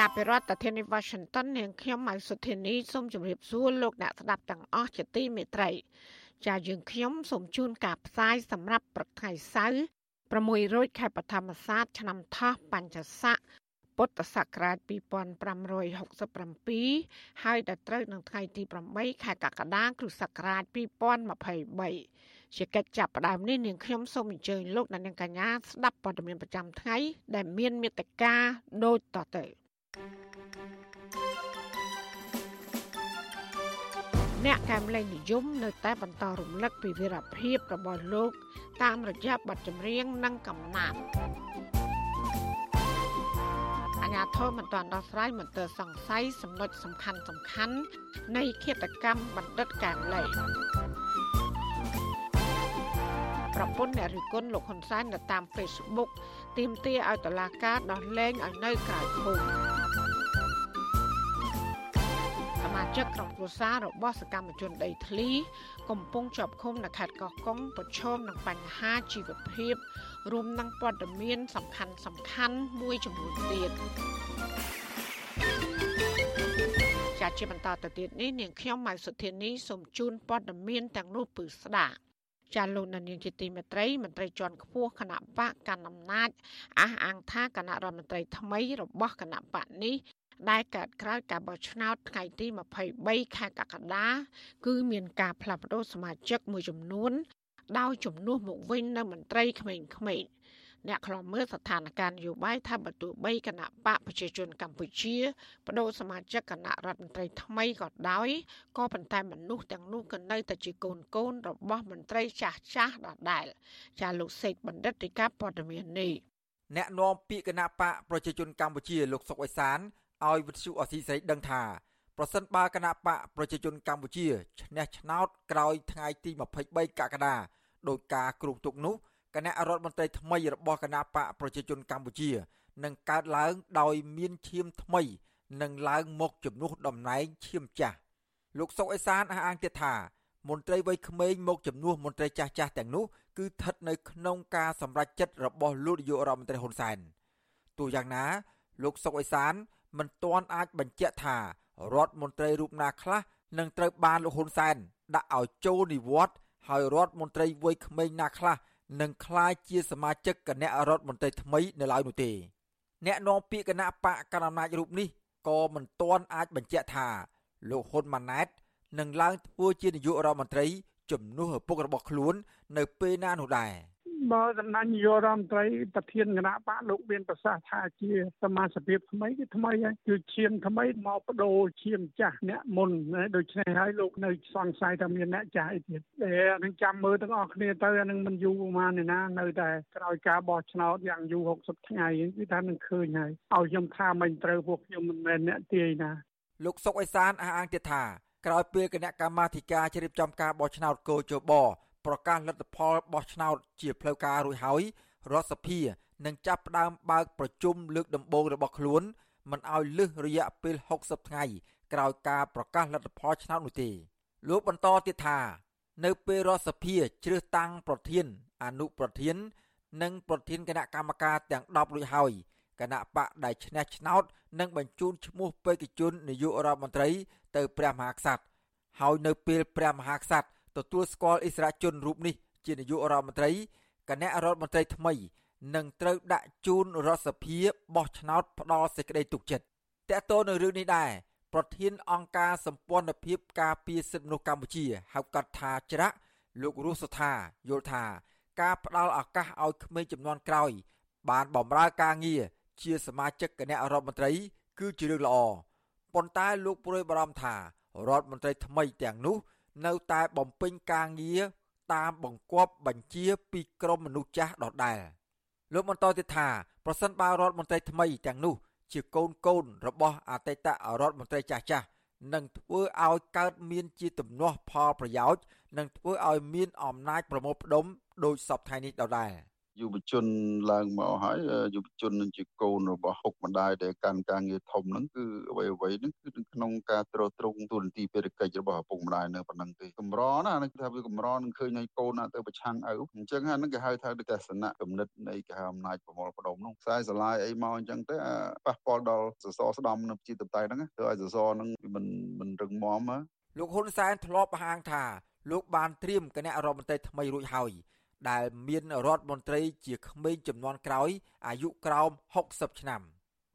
ចាប់ពីរដ្ឋធានី Washington នាងខ្ញុំម៉ៅសុធានីសូមជម្រាបសួរលោកអ្នកស្ដាប់ទាំងអស់ជាទីមេត្រី ចាយើងខ្ញុំសូមជូនការផ្សាយសម្រាប់ប្រថ្ងៃសៅរ៍6រោចខែបឋមសាទឆ្នាំថោះបញ្ញស័កពុទ្ធសករាជ2567ហើយដល់ត្រូវនឹងថ្ងៃទី8ខែកក្កដាគ្រិស្តសករាជ2023ជាកិច្ចចាប់ផ្ដើមនេះនាងខ្ញុំសូមអញ្ជើញលោកអ្នកនាងកញ្ញាស្ដាប់ព័ត៌មានប្រចាំថ្ងៃដែលមានមេត្តាដូចតទៅ អ្នកកែមលេងនិយមនៅតែបន្តរំលឹកពីវីរភាពរបស់លោក តាមរយៈបទចម្រៀងនិងកំណាព្យអាញាធមមិនទាន់ដោះស្រាយមន្ទិលសង្ស័យចំណុចសំខាន់សំខាន់នៃឃាតកម្មបណ្ឌិតកែមលេងប្រពន្ធអ្នករិះគន់លោកហ៊ុនសែននៅតាម Facebook ទាមទារឲ្យតុលាការដោះលែងឲ្យនៅក្រៅឃុំស មាជិកក្រុមគ្រួសាររបស់សកម្មជនដីធ្លី កំពុងជាប់ឃុំនៅខេត្តកោះកុងប្រឈមនឹងបញ្ហាជីវភាព រួមនឹងព័ត៌មានសំខាន់សំខាន់មួយចំនួនទៀតជាជាបន្តទៅទៀតនេះនាងខ្ញុំម៉ៅសុធានីសូមជូនព័ត៌មានទាំងនោះពឺស្ដាប់ចាលោកនាងជាទីមេត្រីមន្ត្រីជាន់ខ្ពស់គណៈបកកណ្ដាលអំណាចអះអាងថាគណៈរដ្ឋមន្ត្រីថ្មីរបស់គណៈបកនេះ ដែលកើតក្រោយការបោះឆ្នោតថ្ងៃទី23ខែកក្កដាគឺមានការផ្លាស់ប្តូរសមាជិកមួយចំនួន ដោយជំនួសមកវិញនៅមន្ត្រីក្មេងៗអ្នកខ្លំមើលស្ថានភាពនយោបាយថាបើទោះបីគណៈបកប្រជាជនកម្ពុជាបដូរសមាជិកគណៈរដ្ឋមន្ត្រីថ្មីក៏ដោយក៏ប៉ុន្តែមនុស្សទាំងនោះក៏នៅតែជាកូនកូនរបស់មន្ត្រីចាស់ចាស់ដដែលចាលោកសេកបណ្ឌិតរីកាព័ត៌មាននេះអ្នកនាំពាក្យគណៈបកប្រជាជនកម្ពុជាលោកសុកអេសាន ឲ្យវិទ្យុអសីស្រីដឹងថាប្រសិនបើគណៈបកប្រជាជនកម្ពុជាឈ្នះឆ្នោតក្រោយថ្ងៃទី23កក្កដាដោយការគ្រោងទុកនោះគណៈរដ្ឋមន្ត្រីថ្មីរបស់គណៈបកប្រជាជនកម្ពុជានឹងកើតឡើងដោយមានឈាមថ្មីនឹងឡើងមកជំនួសតំណែងឈាមចាស់លោកសុកអេសានអះអាងទៀតថាមន្ត្រីវ័យក្មេងមកជំនួសមន្ត្រីចាស់ចាស់ទាំងនោះគឺស្ថិតនៅក្នុងការសម្រេចចិត្តរបស់លោកនាយករដ្ឋមន្ត្រីហ៊ុនសែនទោះយ៉ាងណា លោកសុកអេសាន មិនទាន់អាចបញ្ជាក់ថារដ្ឋមន្ត្រីរូបណាខ្លះនឹងត្រូវបានលោកហ៊ុនសែនដាក់ឲ្យចូលនិវត្តន៍ហើយរដ្ឋមន្ត្រីវ័យក្មេងណាខ្លះនឹងក្លាយជាសមាជិកគណៈរដ្ឋមន្ត្រីថ្មីនៅឡើយនោះទេអ្នកនាំពាក្យគណៈបកកណ្ដាលអំណាចរូបនេះក៏មិនទាន់អាចបញ្ជាក់ថាលោកហ៊ុនម៉ាណែតនឹងឡើងធ្វើជានាយករដ្ឋមន្ត្រីជំនួសឪពុករបស់ខ្លួន នៅពេលណានោះដែរ។ បើតំណាងនាយករដ្ឋមន្ត្រីប្រធានគណៈបកលោកមានប្រសាសន៍ថាជាសមាជិកថ្មីគឺថ្មីហើយគឺឈាមថ្មីមកបដូរឈាមចាស់អ្នកមុនដូច្នេះហើយលោកនៅសង្ស័យថាមានអ្នកចាស់អីទៀតតែអានឹងចាំមើលទាំងអស់គ្នាទៅអានឹងមិនយូរប្រហែលណានៅតែក្រោយការបោះឆ្នោតយ៉ាងយូរ60ថ្ងៃគឺថានឹងឃើញហើយឲ្យខ្ញុំថាមិនត្រូវពួកខ្ញុំមិនមែនអ្នកទាយណាលោកសុកអេសានអះអាងទៀតថាក្រោយពេលគណៈកម្មាធិការជ្រៀបចំការបោះឆ្នោតកោជប ប្រកាសលទ្ធផលបោះឆ្នោតជាផ្លូវការរួចហើយរដ្ឋសភានឹងចាប់ផ្ដើមបើកប្រជុំលើកដំបូងរបស់ខ្លួនមិនឲ្យលើសរយៈពេល60ថ្ងៃក្រោយការប្រកាសលទ្ធផលឆ្នោតនោះទេលោកបន្តទៀតថា នៅពេលរដ្ឋសភាជ្រើសតាំងប្រធាន អនុប្រធាន និងប្រធានគណៈកម្មការទាំង10រួចហើយគណៈបកដែលឈ្នះឆ្នោតនឹងបញ្ជូនឈ្មោះបេក្ខជននាយករដ្ឋមន្ត្រីទៅព្រះមហាក្សត្រហើយនៅពេលព្រះមហាក្សត្រ ទទួលស្គាល់អិសរាជជនរូបនេះជានាយករដ្ឋមន្ត្រីគណៈរដ្ឋមន្ត្រីថ្មីនឹងត្រូវដាក់ជូនរដ្ឋសភាបោះឆ្នោតផ្ដល់សេចក្តីទុកចិត្តតើតើនៅរឿងនេះដែរប្រធានអង្គការសម្ព័ន្ធភាពការពារសិទ្ធិមនុស្សកម្ពុជាហៅកាត់ថាច្រាក់លោករស់សុថាយល់ថា ការផ្ដល់ឱកាសឲ្យក្មេងចំនួនក្រោយ បានបម្រើការងារជាសមាជិកគណៈរដ្ឋមន្ត្រី គឺជារឿងល្អប៉ុន្តែលោកព្រួយបារម្ភថារដ្ឋមន្ត្រីថ្មីទាំងនោះ នៅតែបំពេញការងារតាមបង្គាប់បញ្ជាពីក្រមមនុស្សចាស់ដដែលលោកបន្តទៀតថាប្រសិនបើរដ្ឋមន្ត្រីថ្មីទាំងនោះ ជាកូនកូនរបស់អតីតរដ្ឋមន្ត្រីចាស់ចាស់នឹងធ្វើឲ្យកើតមានជាទំនាស់ផលប្រយោជន៍និងធ្វើឲ្យមានអំណាចប្រមូលផ្ដុំដោយសពថ្ងៃនេះដដែល។ យុវជនឡើងមកហើយយុវជននឹងជាកូនរបស់ហុកម្ដាយដែលកាន់ការងារធំហ្នឹងគឺអ្វីអ្វីហ្នឹងគឺក្នុងការត្រួតត្រងទូនទីពេទ្យកិច្ចរបស់ឪពុកម្ដាយនៅប៉ុណ្ណឹងទេកម្រណានឹងថាវាកម្រនឹងឃើញឲ្យកូនទៅប្រឆាំងឪអញ្ចឹងហ្នឹងគេហៅថាទស្សនៈគំនិតនៃគេហៅអំណាចប្រមូលផ្ដុំនោះខ្សែស្រឡាយអីមកអញ្ចឹងទៅប៉ះពាល់ដល់សសរស្ដំនៅជាតតៃហ្នឹងធ្វើឲ្យសសរហ្នឹងមិនមិនរឹងមាំលោកហ៊ុនសែនធ្លាប់បង្ហាញថាលោកបានត្រៀមគណៈរដ្ឋមន្ត្រីថ្មីរួចហើយ ដែលមានរដ្ឋមន្ត្រីជាក្មេងចំនួនក្រោយអាយុក្រោម60ឆ្នាំ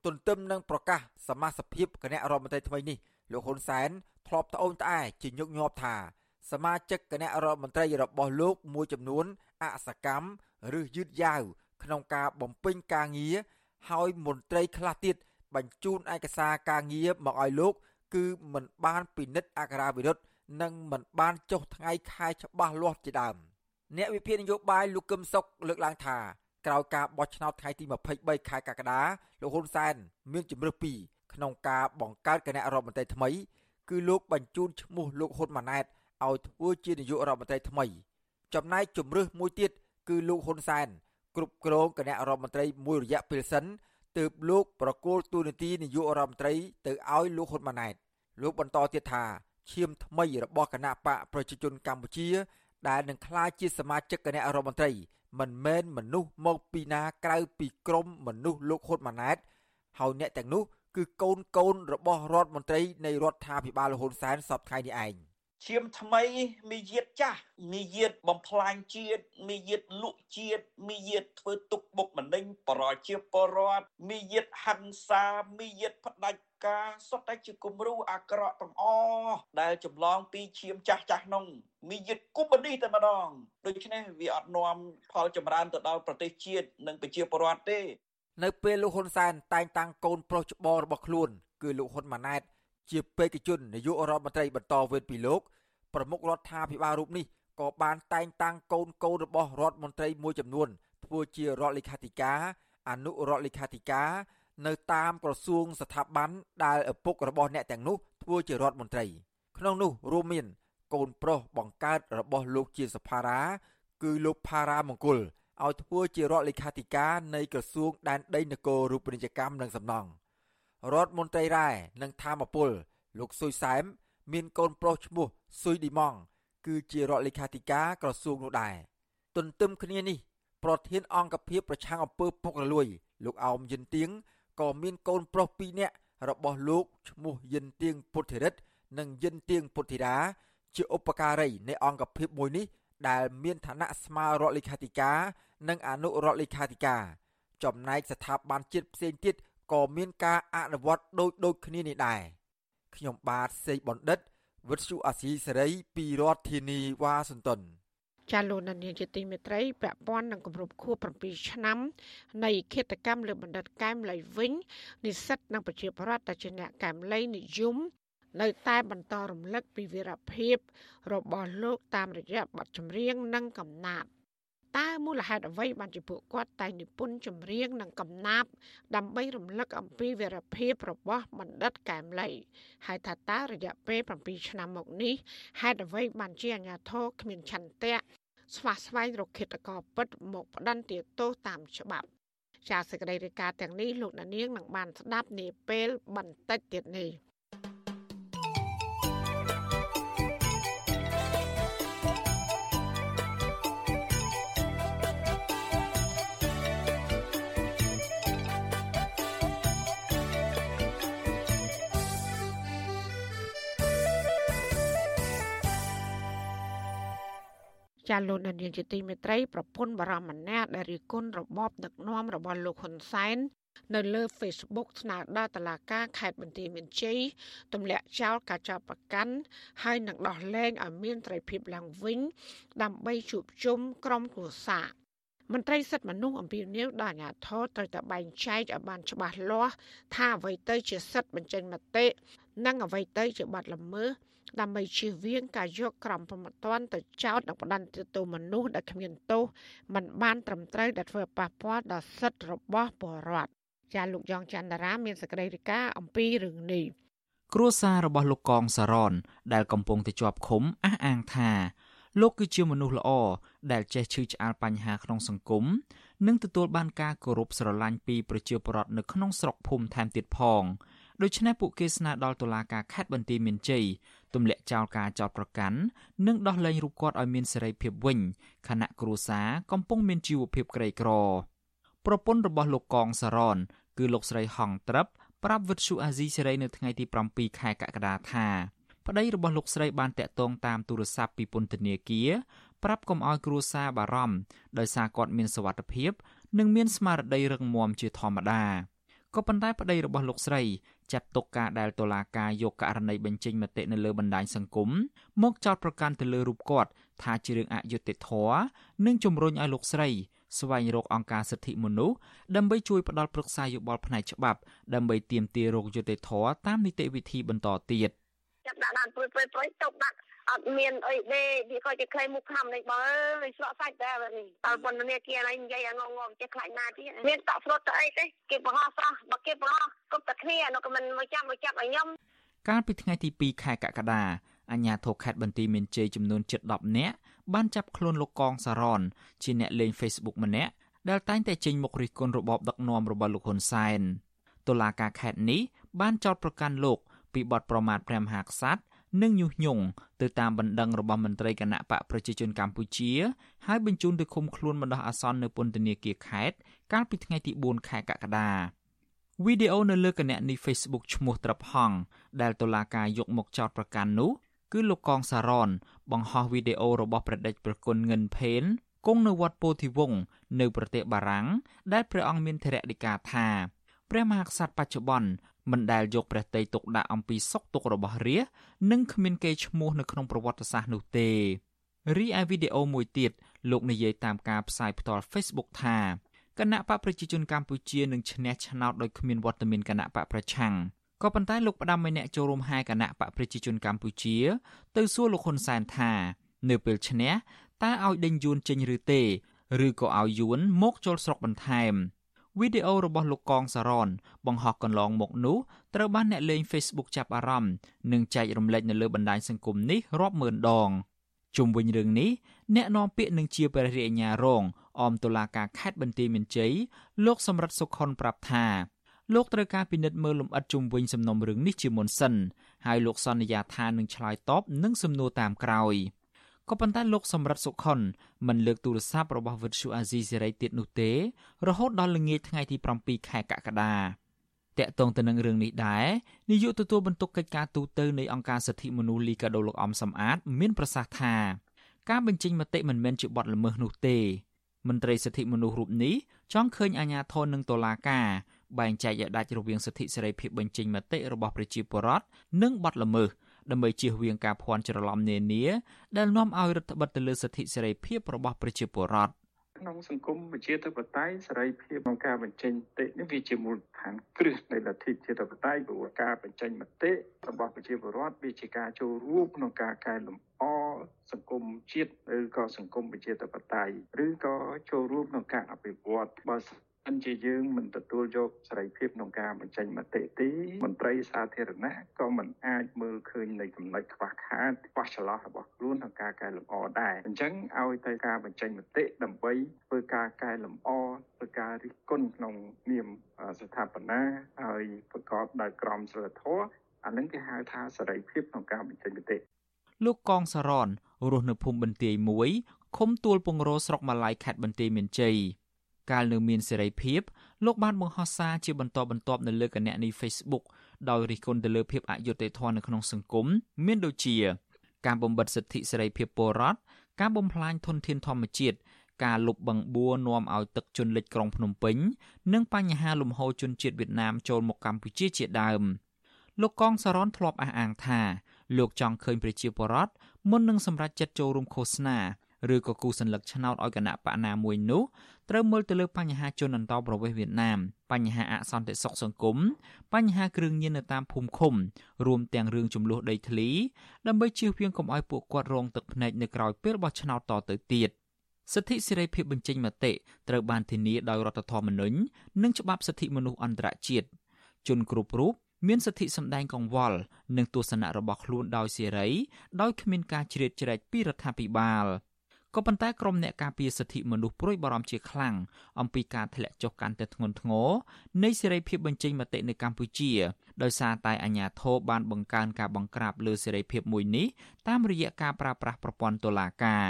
ទន្ទឹមនឹងប្រកាសសមាជិកគណៈរដ្ឋមន្ត្រីថ្មីនេះលោកហ៊ុនសែនធ្លាប់ត្អូញត្អែជាញឹកញាប់ថា សមាជិកគណៈរដ្ឋមន្ត្រីរបស់លោកមួយចំនួនអសកម្មឬយឺតយ៉ាវក្នុងការបំពេញការងារហើយមន្ត្រីខ្លះទៀតបញ្ជូនឯកសារការងារមកឲ្យលោក គឺមិនបានពិនិត្យអក្ខរាវិរុទ្ធនិងមិនបានចុះថ្ងៃខែច្បាស់លាស់ជាដើម អ្នកវិភាគនយោបាយលោកកឹមសុខលើកឡើងថាក្រោយការបោះឆ្នោតថ្ងៃទី23ខែកក្កដាលោកហ៊ុនសែនមានជំរើសពីរក្នុងការបង្កើតគណៈរដ្ឋមន្ត្រីថ្មី គឺលោកបញ្ជូនឈ្មោះលោកហ៊ុនម៉ាណែតឲ្យធ្វើជានាយករដ្ឋមន្ត្រីថ្មី ចំណែកជំរើសមួយទៀតគឺលោកហ៊ុនសែនគ្រប់គ្រងគណៈរដ្ឋមន្ត្រីមួយរយៈពេលសិនទើបលោកប្រគល់ទូនាទីនាយករដ្ឋមន្ត្រីទៅឲ្យលោកហ៊ុនម៉ាណែតលោកបន្តទៀតថាឈាមថ្មីរបស់គណៈបកប្រជាជនកម្ពុជា ដែលនឹងក្លាយជាសមាជិកគណៈរដ្ឋមន្ត្រីមិនមែនមនុស្សមកពីណាក្រៅពីក្រមមនុស្សលោកហ៊ុនម៉ាណែតហើយអ្នកទាំងនោះគឺកូនកូនរបស់រដ្ឋមន្ត្រីនៃរដ្ឋាភិបាលហ៊ុនសែនសពថ្ងៃនេះឯងឈាមថ្មីមីយាតចាស់មីយាតបំផ្លាញជាតិមីយាតលក់ជាតិមីយាតធ្វើទុកបុកម្នេញប្រជាពលរដ្ឋមីយាតហិង្សាមីយាតផ្ដាច់ ការសុទ្ធតែជាគំរូអាក្រក់ទាំងអស់ដែលចម្លងពីឈាមចាស់ចាស់នោះមានយិតគុំនេះតែម្ដងដូច្នេះវាអត់នាំផលចម្រើនទៅដល់ប្រទេសជាតិនិងប្រជាពលរដ្ឋទេ នៅពេលលោកហ៊ុនសែនតែងតាំងកូនប្រុសច្បងរបស់ខ្លួន គឺលោកហ៊ុនម៉ាណែត ជាបេក្ខជននាយករដ្ឋមន្ត្រីបន្តវេនពីលោកប្រមុខរដ្ឋាភិបាលរូបនេះក៏បានតែងតាំងកូនកូនរបស់រដ្ឋមន្ត្រីមួយចំនួនធ្វើជារដ្ឋលេខាធិការអនុរដ្ឋលេខាធិការ នៅតាមក្រសួងស្ថាប័នដែលឪពុករបស់អ្នកទាំងនោះធ្វើជារដ្ឋមន្ត្រី ក្នុងនោះរួមមានកូនប្រុសបង្កើតរបស់លោកជាសភារា គឺលោកផារ៉ាមង្គលឲ្យធ្វើជារដ្ឋលេខាធិការនៃក្រសួងដែនដីនគររូបនីយកម្មនិងសំណង់រដ្ឋមន្ត្រីរ៉ែនិងធម្មពលលោកស៊ុយសែមមានកូនប្រុសឈ្មោះស៊ុយឌីម៉ង់គឺជារដ្ឋលេខាធិការក្រសួងនោះដែរទន្ទឹមគ្នានេះប្រធានអង្គភិបប្រឆាំងអំពើពុករលួយ លោកអោមយិនទៀង ក៏មានកូនប្រុសពីរនាក់របស់លោកឈ្មោះយិនទៀងពុទ្ធិរិទ្ធនិងយិនទៀងពុទ្ធិរាជាឧបការីនៃអង្គភាពមួយនេះដែលមានឋានៈស្មើរដ្ឋលេខាធិការ និងអនុរដ្ឋលេខាធិការចំណែកស្ថាប័នជាតិផ្សេងទៀតក៏មានការអនុវត្តដូចដូចគ្នានេះដែរខ្ញុំបាទសេកបណ្ឌិតវិទ្យុអាស៊ីសេរីពីរដ្ឋធានីវ៉ាស៊ីនតោន ចាលោកនានីជាទីមេត្រីពាក់ព័ន្ធនឹងគម្រប់ខួប7ឆ្នាំនៃគិតកម្មលើបណ្ឌិតកែមលីវិញនិស្សិតនិងប្រជាពលរដ្ឋដែលជាអ្នកកែមលីនិយមនៅតែបន្តរំលឹកពីវីរភាពរបស់លោកតាមរយៈបទចម្រៀងនិងកំណាព្យតើមូលហេតុអ្វីបានជាពួកគាត់តែងនិពន្ធចម្រៀងនិងកំណាព្យដើម្បីរំលឹកអំពីវីរភាពរបស់បណ្ឌិតកែមលីហើយថាតើរយៈពេល7ឆ្នាំមកនេះហេតុអ្វីបានជាអាញាធរគ្មានឆន្ទៈ ស្វះស្វែងរកឃាតករពិតមកផ្ដន្ទាទោសតាមច្បាប់ជាសេចក្តីរាយការណ៍ទាំងនេះលោកនាងនឹងបានស្ដាប់នាពេលបន្តិចទៀតនេះ ចាលោកនាយកជាទីមេត្រីប្រពន្ធបរមម្នាក់ដែលរិះគន់របបដឹកនាំរបស់លោកហ៊ុនសែននៅលើ Facebook ស្នើដល់តុលាការខេត្តបន្ទាយមានជ័យទម្លាក់ចោលការចាប់ប្រកាន់ហើយនឹងដោះលែងឲ្យមានត្រីភិបឡើងវិញ ដើម្បីជួបជុំក្រុមគ្រួសារមន្ត្រីសិទ្ធិមនុស្សអំពីនីវដល់អាជ្ញាធរត្រូវតែបែងចែកឲ្យបានច្បាស់លាស់ថាអ្វីទៅជាសិទ្ធិបញ្ចេញមតិនិងអ្វីទៅជាបទល្មើស ដើម្បីជៀសវាងការយកក្រមប្រមត្តនទៅចោទនិងផ្ដន្ទាទោសមនុស្សដែលគ្មានទោសមិនបានត្រឹមត្រូវដែលធ្វើប៉ះពាល់ដល់សិទ្ធិរបស់ពលរដ្ឋចាលោកយ៉ងច័ន្ទរា មានសេចក្តីរាយការណ៍អំពីរឿងនេះគ្រួសាររបស់លោកកងសារ៉នដែលកំពុងតែជាប់ឃុំអះអាងថាលោកគឺជាមនុស្សល្អដែលចេះឈឺឆ្អាលបញ្ហាក្នុងសង្គមនិងទទួលបានការគោរពស្រឡាញ់ពីប្រជាពលរដ្ឋនៅក្នុងស្រុកភូមិថែមទៀតផងដូច្នេះពួកគេស្នើដល់តុលាការខេត្តបន្ទាយមានជ័យ ទម្លាក់ចោលការចោទប្រកាន់និងដោះលែងរូបគាត់ឲ្យមានសេរីភាពវិញខណៈគ្រួសារកំពុងមានជីវភាពក្រីក្រប្រពន្ធរបស់លោកកងសារ៉នគឺលោកស្រីហងត្រឹបប្រាប់វិទ្យុអាស៊ីសេរីនៅថ្ងៃទី7ខែកក្កដាថាប្តីរបស់លោកស្រីបានតាក់ទងតាមទូរស័ព្ទពីពន្ធនាគារប្រាប់កុំឲ្យគ្រួសារបារម្ភដោយសារគាត់មានសុវត្ថិភាព និងមានស្មារតីរឹងមាំជាធម្មតាក៏ប៉ុន្តែប្តីរបស់លោកស្រី ចាត់ទុកការដែលតុលាការយកករណីបញ្ចេញមតិនៅលើបណ្ដាញសង្គមមកចោទប្រកាន់ទៅលើរូបគាត់ថាជារឿងអយុត្តិធម៌និងជំរុញឲ្យលោកស្រីស្វែងរកអង្គការសិទ្ធិមនុស្សដើម្បីជួយផ្ដល់ប្រឹក្សាយោបល់ផ្នែកច្បាប់ដើម្បីទាមទាររោគយុត្តិធម៌តាមនីតិវិធីបន្តទៀតចាប់ ដាក់ដាក់ព្រួយព្រួយព្រួយទុកដាក់អត់មានអីទេវាក៏ជាក្លែងមុខខំនេះបើអើយស្រក់សាច់ដែរនេះតើប៉ុណ្ណាគេណៃនិយាយងងងចេះខ្លាចណាទៀតមានតក់ស្រុតទៅអីទេគេបង្ហោះស្រស់បើគេបង្ហោះគប់តែគ្នានោះក៏មិនមកចាំមកចាប់ឲ្យខ្ញុំកាលពីថ្ងៃទី2ខែកក្កដាអាជ្ញាធរខេត្តបន្ទាយមានជ័យចំនួនជិត10នាក់បានចាប់ខ្លួនលោកកងសារ៉នជាអ្នកលេង Facebook ម្នាក់ដែលតែងតែចេញមុខរិះគន់របបដឹកនាំរបស់លោកហ៊ុនសែនតុលាការខេត្តនេះបានចោទប្រកាន់លោក ពីបទប្រមាថព្រះមហាក្សត្រនិងញុះញង់ទៅតាមបណ្ដឹងរបស់មន្ត្រីគណៈបកប្រជាជនកម្ពុជា ហើយបញ្ជូនទៅឃុំខ្លួនបណ្ដោះអាសន្ននៅពន្ធនាគារខេត្តកាលពីថ្ងៃទី4ខែកក្កដាវីដេអូនៅលើគណនី Facebook ឈ្មោះត្រឹបហងដែលតុលាការយកមកចោទប្រកាន់នោះគឺលោកកងសារ៉នបង្ហោះវីដេអូរបស់ព្រះដេចប្រគុណងិនផេនគង់នៅវត្តពោធិវង្សនៅប្រទេសបារាំងដែលព្រះអង្គមានធរណីកាថាព្រះមហាក្សត្របច្ចុប្បន្ន មិនដែលយកព្រះតីទុកដាក់អំពីសុខទុក្ខរបស់រាជនិងគ្មានកេរ្តិ៍ឈ្មោះនៅក្នុងប្រវត្តិសាស្ត្រនោះទេរីឯវីដេអូមួយទៀតលោកនិយាយតាមការផ្សាយផ្ទាល់ Facebook ថាគណៈបកប្រជាជនកម្ពុជានឹងឈ្នះឆ្នោតដោយគ្មានវត្តមានគណៈបកប្រឆាំងក៏ប៉ុន្តែលោកផ្ដាំឲ្យអ្នកចូលរួមហែគណៈបកប្រជាជនកម្ពុជា ទៅសួរលោកហ៊ុនសែនថា នៅពេលឈ្នះតើឲ្យដេញយួនចេញឬទេ ឬក៏ឲ្យយួនមកចូលស្រុកបន្ថែម វីដេអូរបស់លោកកងសារ៉នបង្ហោះកន្លងមកនោះត្រូវបានអ្នកលេង Facebook ចាប់អារម្មណ៍និងចែករំលែកនៅលើបណ្ដាញសង្គមនេះរាប់ម៉ឺនដងជុំវិញរឿងនេះអ្នកនាំពាក្យនឹងជាព្រះរាជអាជ្ញារងអមតុលាការខេត្តបន្ទាយមានជ័យលោកសំរិទ្ធសុខុនប្រាប់ថាលោកត្រូវការពិនិត្យមើលលំអិតជុំវិញសំណុំរឿងនេះជាមុនសិនហើយលោកសន្យាថានឹងឆ្លើយតបនឹងសំណួរតាមក្រោយ។ ក៏ប៉ុន្តែលោកសម្រិទ្ធសុខុនមិនលើកទូរស័ព្ទរបស់វិទ្យុអាស៊ីសេរីទៀតនោះទេ រហូតដល់ល្ងាចថ្ងៃទី7ខែកក្កដាតាក់ទងទៅនឹងរឿងនេះដែរនាយកទទួលបន្ទុកកិច្ចការទូតនៃអង្គការសិទ្ធិមនុស្សលីកាដូលោកអំសំអាត មានប្រសាសន៍ថាការបញ្ចេញមតិមិនមែនជាបទល្មើសនោះទេមន្ត្រីសិទ្ធិមនុស្សរូបនេះចង់ឃើញអាជ្ញាធរនិងតុលាការបែងចែកឲ្យដាច់រវាងសិទ្ធិសេរីភាពបញ្ចេញមតិរបស់ប្រជាពលរដ្ឋនិងបទល្មើស ដើម្បីជៀសវាងការភ័ន្តច្រឡំនានាដែលនាំឲ្យរដ្ឋបិទទៅលើសិទ្ធិសេរីភាពរបស់ប្រជាពលរដ្ឋក្នុងសង្គមប្រជាធិបតេយ្យសេរីភាពក្នុងការបញ្ចេញមតិនេះវាជាមូលដ្ឋានគ្រឹះនៃលទ្ធិប្រជាធិបតេយ្យព្រោះការបញ្ចេញមតិរបស់ប្រជាពលរដ្ឋវាជាការចូលរួមក្នុងការកែលម្អសង្គមជាតិឬក៏សង្គមប្រជាធិបតេយ្យឬក៏ចូលរួមក្នុងការអភិវឌ្ឍបើិ នជាយើងមិនទទួលយកសេរីភាពក្នុងការបញ្ចេញមតិទេមន្ត្រីសាធារណៈក៏មិនអាចមើលឃើញនៃចំណុចខ្វះខាតខ្វះចន្លោះរបស់ខ្លួនក្នុងការកែលម្អដែរអញ្ចឹងឲ្យទៅការបញ្ចេញមតិដើម្បីធ្វើការកែលម្អធ្វើការរិះគន់ក្នុងនាមស្ថាបនាហើយប្រកបដោយក្រមសីលធម៌អានឹងគេហៅថាសេរីភាពក្នុងការបញ្ចេញមតិលោកកងសារ៉នរស់នៅភូមិបន្ទាយមួយឃុំទួលពងរោស្រុកម៉ាឡៃខេត្តបន្ទាយមានជ័យ កាលនៅមានសេរីភាពលោកបានបង្ហោះសារជាបន្តបន្ទាប់នៅលើគណនី Facebook ដោយរិះគន់ទៅលើភាពអយុត្តិធម៌នៅក្នុងសង្គមមានដូចជា ការបំបិទសិទ្ធិសេរីភាពពលរដ្ឋការបំផ្លាញធនធានធម្មជាតិការលុបបង្បួរនាំឲ្យទឹកជន់លិចក្រុងភ្នំពេញនិងបញ្ហាលំហូរជនជាតិវៀតណាមចូលមកកម្ពុជាជាដើមលោកកងសរនធ្លាប់អះអាងថាលោកចង់ឃើញប្រជាពលរដ្ឋមុននឹងសម្រេចចិត្តចូលរួមឃោសនាឬក៏គូសញ្ញលឹកឆ្នោតឲ្យគណៈបកណាមួយនោះ ត្រូវមើលទៅលើបញ្ហាជនអន្តោប្រវេសន៍វៀតណាមបញ្ហាអសន្តិសុខសង្គមបញ្ហាគ្រឿងញៀននៅតាមភូមិឃុំរួមទាំងរឿងចំនួនដីធ្លីដើម្បីជៀសវាងកុំឲ្យពួកគាត់រងទឹកភ្នែកនៅក្រៅពេលបោះឆ្នោតតទៅទៀតសិទ្ធិសេរីភាពបញ្ចេញមតិត្រូវបានធានាដោយរដ្ឋធម្មនុញ្ញនិងច្បាប់សិទ្ធិមនុស្សអន្តរជាតិជនគ្រប់រូបមានសិទ្ធិសម្ដែងកង្វល់និងទស្សនៈរបស់ខ្លួនដោយសេរីដោយគ្មានការជ្រៀតជ្រែកពីរដ្ឋាភិបាល ក៏ប៉ុន្តែក្រុមអ្នកការពារសិទ្ធិមនុស្សព្រួយបារម្ភជាខ្លាំងអំពីការធ្លាក់ចុះកាន់តែធ្ងន់ធ្ងរនៃសេរីភាពបញ្ចេញមតិនៅកម្ពុជាដោយសារតែអាញាធរបានបង្កើនការបង្ក្រាបលើសេរីភាពមួយនេះតាមរយៈការប្រើប្រាស់ប្រព័ន្ធតុលាការ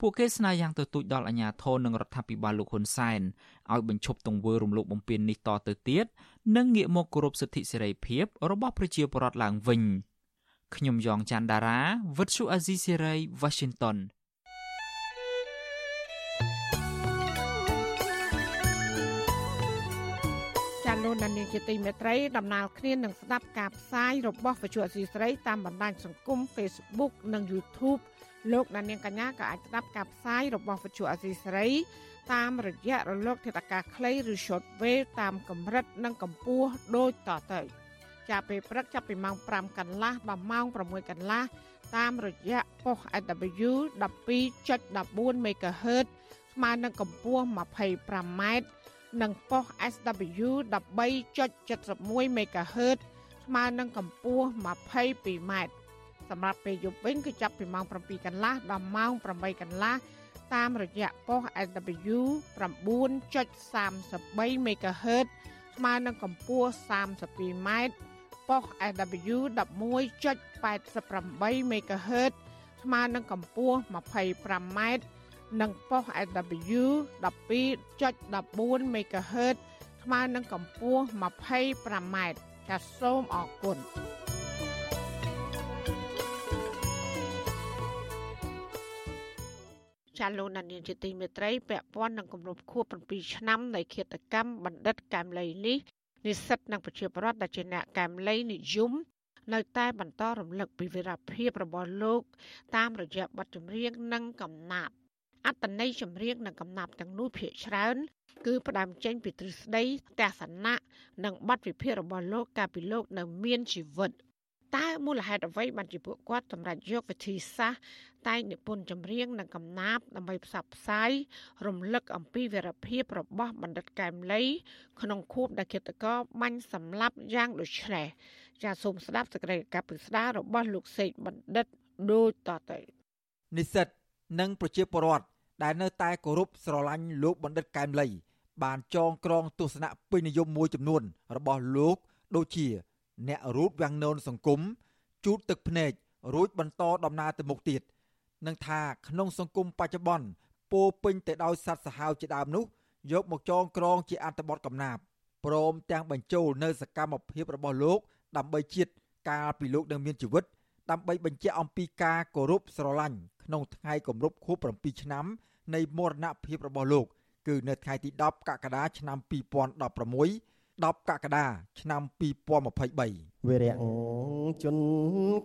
ពួកគេស្នើយ៉ាងទទូចដល់អាជ្ញាធរនិងរដ្ឋាភិបាលលោកហ៊ុនសែនឲ្យបញ្ឈប់ទង្វើរំលោភបំពាននេះតទៅទៀតនិងងាកមកគោរពសិទ្ធិសេរីភាពរបស់ប្រជាពលរដ្ឋឡើងវិញខ្ញុំយ៉ងច័ន្ទដារាវិទ្យុអាស៊ីសេរី Washington លោកដានីជាទីមេត្រីដំណើរគ្នានឹងស្ដាប់ការផ្សាយរបស់វិទ្យុអសីស្រីតាមបណ្ដាញសង្គម Facebook និង YouTube លោកដានៀងកញ្ញាក៏អាចស្ដាប់ការផ្សាយរបស់វិទ្យុអសីស្រី តាមរយៈរលកធាតុអាកាសខ្លីឬ Shortwave តាមកម្រិតនិងកម្ពស់ដូចតទៅចាប់ពេលព្រឹកចាប់ពីម៉ោង5កន្លះដល់ម៉ោង6កន្លះតាមរយៈប៉ុស AW 12.14 MHz ស្មើនឹងកម្ពស់ 25m និងប៉ុស SW 13.71 MHz ស្មើនឹងកម្ពស់ 22m សម្រាប់ពេលយប់វិញគឺចាប់ពីម៉ោង7កន្លះដល់ម៉ោង8កន្លះតាមរយៈប៉ុស SW 9.33 MHz ស្មើនឹងកម្ពស់ 32m ប៉ុស SW 11.88 MHz ស្មើនឹងកម្ពស់ 25m និងប៉ុស SW 12.14 MHz ស្មើនឹងកម្ពស់ 25m ចាសសូមអរគុណចាលោកនានីជាទីមេត្រីពាក់ព័ន្ធនឹងគម្រប់ខួប7ឆ្នាំនៃឃាតកម្មបណ្ឌិតកែមលីនេះនិស្សិតនិងប្រជាពលរដ្ឋដែលជាអ្នកកែមលីនិយមនៅតែបន្តរំលឹកពីវីរភាពរបស់លោក តាមរយៈបទចម្រៀងនិងកំណាព្យ អត្តន័យចម្រៀងនិងកំណាព្យទាំងនោះភាកច្រើន គឺផ្ដើមចេញពីទ្រឹស្ដីទស្សនៈនិងបទវិភាគរបស់លោកកាលពីលោកនៅមានជីវិតតើមូលហេតុអ្វីបានជាពួកគាត់សម្រេចយកវិធីសាស្ត្រតែងនិពន្ធចម្រៀងនិងកំណាព្យដើម្បីផ្សព្វផ្សាយរំលឹកអំពីវីរភាពរបស់បណ្ឌិតកែមលីក្នុងខួបដែលគិតកោបាញ់សម្លាប់យ៉ាងដូចនេះចាសសូមស្ដាប់សេចក្តីកັບពិស្ដាររបស់លោកសេកបណ្ឌិតដូចតទៅនិស្សិត និងប្រជាពលរដ្ឋដែលនៅតែគោរពស្រឡាញ់លោកបណ្ឌិតកែមលី បានចងក្រងទស្សនៈពេញនិយមមួយចំនួន របស់លោកដូចជា អ្នករូតវាំងនូនសង្គមជូតទឹកភ្នែករួចបន្តដំណើរទៅមុខទៀតនឹងថាក្នុងសង្គមបច្ចុប្បន្នពោពេញទៅដោយសត្វសាហាវជាដើមនោះយកមកចងក្រងជាអត្ថបទកំណាព្យព្រមទាំងបញ្ចូលនៅសកម្មភាពរបស់លោកដើម្បីជាតិកាលពីលោកនៅមានជីវិត ដើម្បីបញ្ជាក់អំពីការគោរពស្រឡាញ់ក្នុងថ្ងៃគម្រប់ខួប7ឆ្នាំនៃមរណភាពរបស់លោក គឺនៅថ្ងៃទី10កក្កដាឆ្នាំ2016 10កក្កដាឆ្នាំ2023វិរៈជន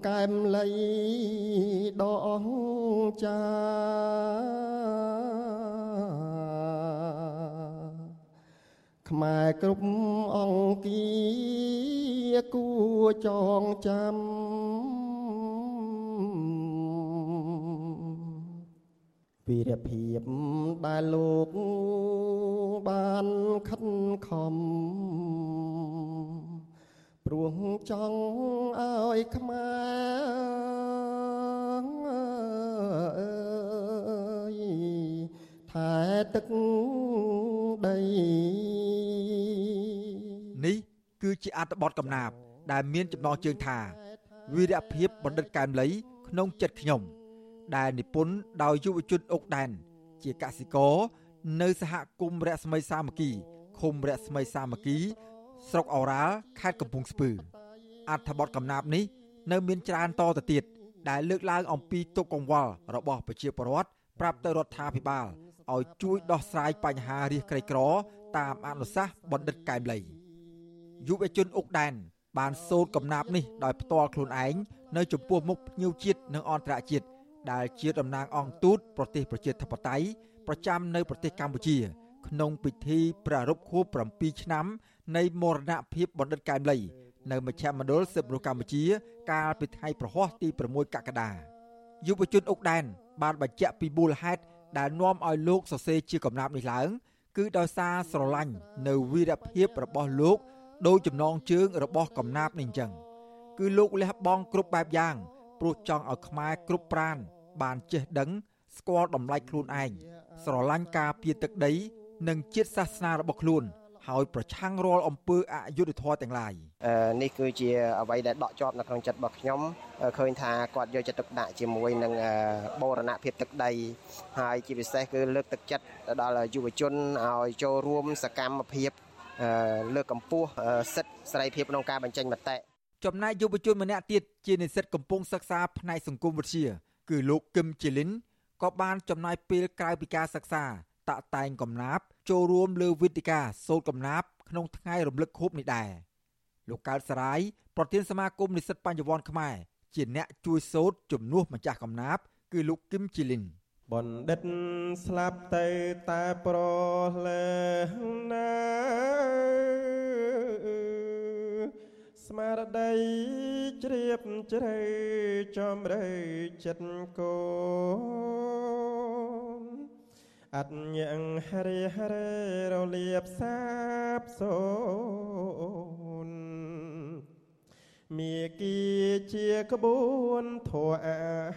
កែមលៃដងចាខ្មែរគ្រប់អង្គាគួចងចាំ វីរភាពដែលលោកបានខិតខំព្រោះចង់ឲ្យខ្មែរអើយថែទឹកដីនេះគឺជាអត្ថបទកំណាព្យដែលមានចំណងជើងថាវីរភាពបណ្ឌិតកែមលីក្នុងចិត្តខ្ញុំ ដែលនិពន្ធដោយយុវជនអុកដែនជាកសិករនៅសហគមន៍រស្មីសាមគ្គីឃុំរស្មីសាមគ្គី ស្រុកអូរ៉ាល់ខេត្តកំពង់ស្ពឺអត្ថបទកំណាព្យនេះ នៅមានច្រើនតទៅទៀតដែលលើកឡើងអំពីទុកកង្វល់របស់ប្រជាពលរដ្ឋប្រាប់ទៅរដ្ឋាភិបាលឲ្យជួយដោះស្រាយបញ្ហារាសក្រីក្រ តាមអនុសាសន៍បណ្ឌិតកែមលីយុវជនអុកដែនបានសូត្រកំណាព្យនេះដោយផ្ទាល់ខ្លួនឯងនៅចំពោះមុខភ្ញៀវជាតិនិងអន្តរជាតិ ដែលជាតំណាងអង្គទូតប្រទេសប្រជាធិបតេយ្យប្រចាំនៅប្រទេសកម្ពុជា ក្នុងពិធីប្រារព្ធខួប7ឆ្នាំ នៃមរណភាពបណ្ឌិតកែមលី នៅមជ្ឈមណ្ឌលសិទ្ធិមនុស្សកម្ពុជា កាលពីថ្ងៃប្រហ័សទី6កក្កដាយុវជនអុកដែនបានបញ្ជាក់ពីមូលហេតុដែលនាំឲ្យលោកសរសេរជាកំណាព្យនេះឡើងគឺដោយសារស្រឡាញ់នៅវីរភាពរបស់លោកដោយចំណងជើងរបស់កំណាប់នេះអញ្ចឹងគឺលោកលះបង់គ្រប់បែបយ៉ាងព្រោះចង់ឲ្យខ្មែរគ្រប់ប្រាន បានចេះដឹង ស្គាល់តម្លៃខ្លួនឯងស្រឡាញ់ការពារទឹកដី និងជាតិសាសនារបស់ខ្លួនហើយប្រឆាំងរាល់អំពើអយុត្តិធម៌ទាំងឡាយនេះគឺជាអ្វីដែលដកជាប់នៅក្នុងចិត្តរបស់ខ្ញុំឃើញថាគាត់យកចិត្តទុកដាក់ជាមួយនឹងបូរណភាពទឹកដី ហើយជាពិសេសគឺលើកទឹកចិត្តដល់យុវជនឲ្យចូលរួមសកម្មភាពលើកកម្ពស់សិទ្ធិសេរីភាពក្នុងការបញ្ចេញមតិចំណែកយុវជនម្នាក់ទៀតជានិស្សិតកំពុងសិក្សាផ្នែកសង្គមវិទ្យា គឺលោកគឹមជីលីនក៏បានចំណាយពេលក្រៅពីការសិក្សាតាក់តែងកំណាព្យចូលរួមលើវេទិកាសូត្រកំណាព្យក្នុងថ្ងៃរំលឹកខួបនេះដែរលោកកើតសរាយប្រធានសមាគមនិស្សិតបញ្ញវន្តខ្មែរជាអ្នកជួយសូត្រជំនួសម្ចាស់កំណាព្យគឺលោកគឹមជីលីនបណ្ឌិតស្លាប់ទៅតែប្រលែណា ស្មារតីជ្រាបជ្រៅចំរើចិត្តកូនអត់ញហរិហររលៀបសាបសូនមេគីជាក្បួនធัวអ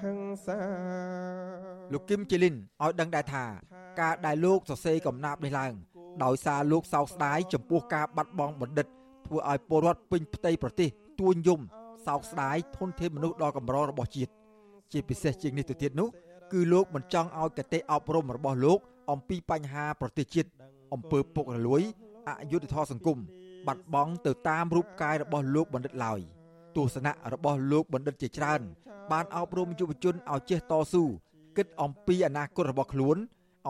ហិង្សាលោកគឹមជីលីនឲ្យដឹងដែរថា ការដែលលោកសរសេរកំណាព្យនេះឡើង ដោយសារលោកសោកស្ដាយចំពោះការបាត់បង់បណ្ឌិត ធ្វើឲ្យពលរដ្ឋពេញផ្ទៃប្រទេសទួញយំសោកស្ដាយធនធានមនុស្សដ៏កម្ររបស់ជាតិជាពិសេសជាងនេះទៅទៀតនោះគឺលោកមិនចង់ឲ្យកតេអប់រំរបស់លោក អំពីបញ្ហាប្រទេសជាតិអំពើពុករលួយអយុត្តិធម៌សង្គមបាត់បង់ទៅតាមរូបកាយរបស់លោកបណ្ឌិតឡើយទស្សនៈរបស់លោកបណ្ឌិតជាច្រើន បានអប់រំយុវជនឲ្យចេះតស៊ូគិតអំពីអនាគតរបស់ខ្លួន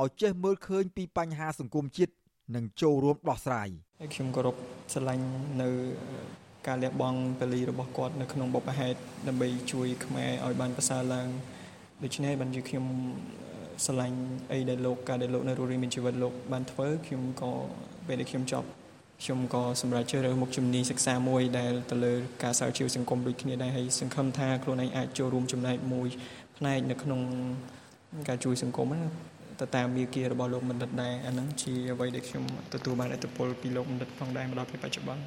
ឲ្យចេះមើលឃើញពីបញ្ហាសង្គមជាតិនិងចូលរួមដោះស្រាយ ខ្ញុំគោរពស្រឡាញ់នៅការលះបង់ពលីរបស់គាត់នៅក្នុងបុព្វហេតុដើម្បីជួយខ្មែរឲ្យបានប្រសើរឡើងដូច្នេះបានជាខ្ញុំស្រឡាញ់អីដែលលោកការដែលលោកនៅរស់រានមានជីវិតលោកបានធ្វើខ្ញុំក៏ពេលដែលខ្ញុំចប់ខ្ញុំក៏សម្រេចជ្រើសរើសមុខជំនាញសិក្សាមួយដែលទៅលើការស្រាវជ្រាវសង្គមដូចគ្នាដែរហើយសង្ឃឹមថាខ្លួនឯងអាចចូលរួមចំណែកមួយផ្នែកនៅក្នុងការជួយសង្គមណា ទៅតាមមាគ៌ារបស់លោកបណ្ឌិតដែរអាហ្នឹងជាអ្វីដែលខ្ញុំទទួលបានឥទ្ធិពលពីលោកបណ្ឌិតផងដែរមកដល់ពេលបច្ចុប្បន្ន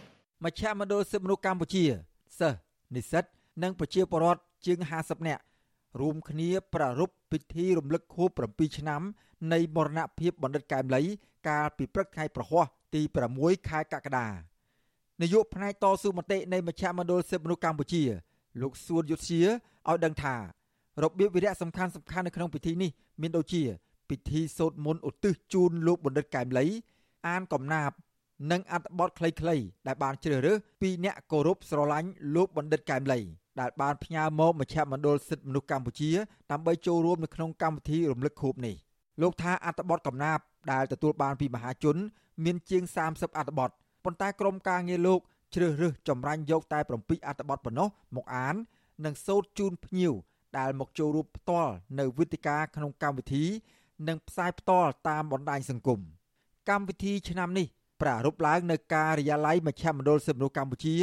មជ្ឈមណ្ឌលសិទ្ធិមនុស្សកម្ពុជាសិស្សនិស្សិតនិងប្រជាពលរដ្ឋជាង50នាក់រួមគ្នាប្រារព្ធពិធីរំលឹកខួប7ឆ្នាំនៃមរណភាពបណ្ឌិតកែមលី កាលពីព្រឹកថ្ងៃប្រហ័សទី6ខែកក្កដានាយកផ្នែកតស៊ូមតិនៃមជ្ឈមណ្ឌលសិទ្ធិមនុស្សកម្ពុជា លោកសួនយុទ្ធជាឲ្យដឹងថារបៀបវិរៈសំខាន់សំខាន់នៅក្នុងពិធីនេះមានដូចជា ពិធីសូត្រមន្តឧទ្ទិសជូនលោកបណ្ឌិតកែមលី អានកំណាព្យនិងអត្ថបទខ្លីៗដែលបានជ្រើសរើសពីអ្នកគោរពស្រឡាញ់លោកបណ្ឌិតកែមលីដែលបានផ្ញើមកមជ្ឈមណ្ឌលសិទ្ធិមនុស្សកម្ពុជាដើម្បីចូលរួមនៅក្នុងកម្មវិធីរំលឹកខួបនេះលោកថាអត្ថបទកំណាព្យដែលទទួលបានពីមហាជន មានជាង30អត្ថបទប៉ុន្តែក្រុមការងារលោកជ្រើសរើសចម្រាញ់យកតែ7អត្ថបទប៉ុណ្ណោះមកអាន និងសូត្រជូនភ្ញៀវដែលមកចូលរួមផ្ទាល់នៅវេទិកាក្នុងកម្មវិធី និងផ្សាយផ្ទាល់តាមបណ្ដាញសង្គមកម្មវិធីឆ្នាំនេះប្រារព្ធឡើងនៅការិយាល័យមជ្ឈមណ្ឌលសិទ្ធិមនុស្សកម្ពុជា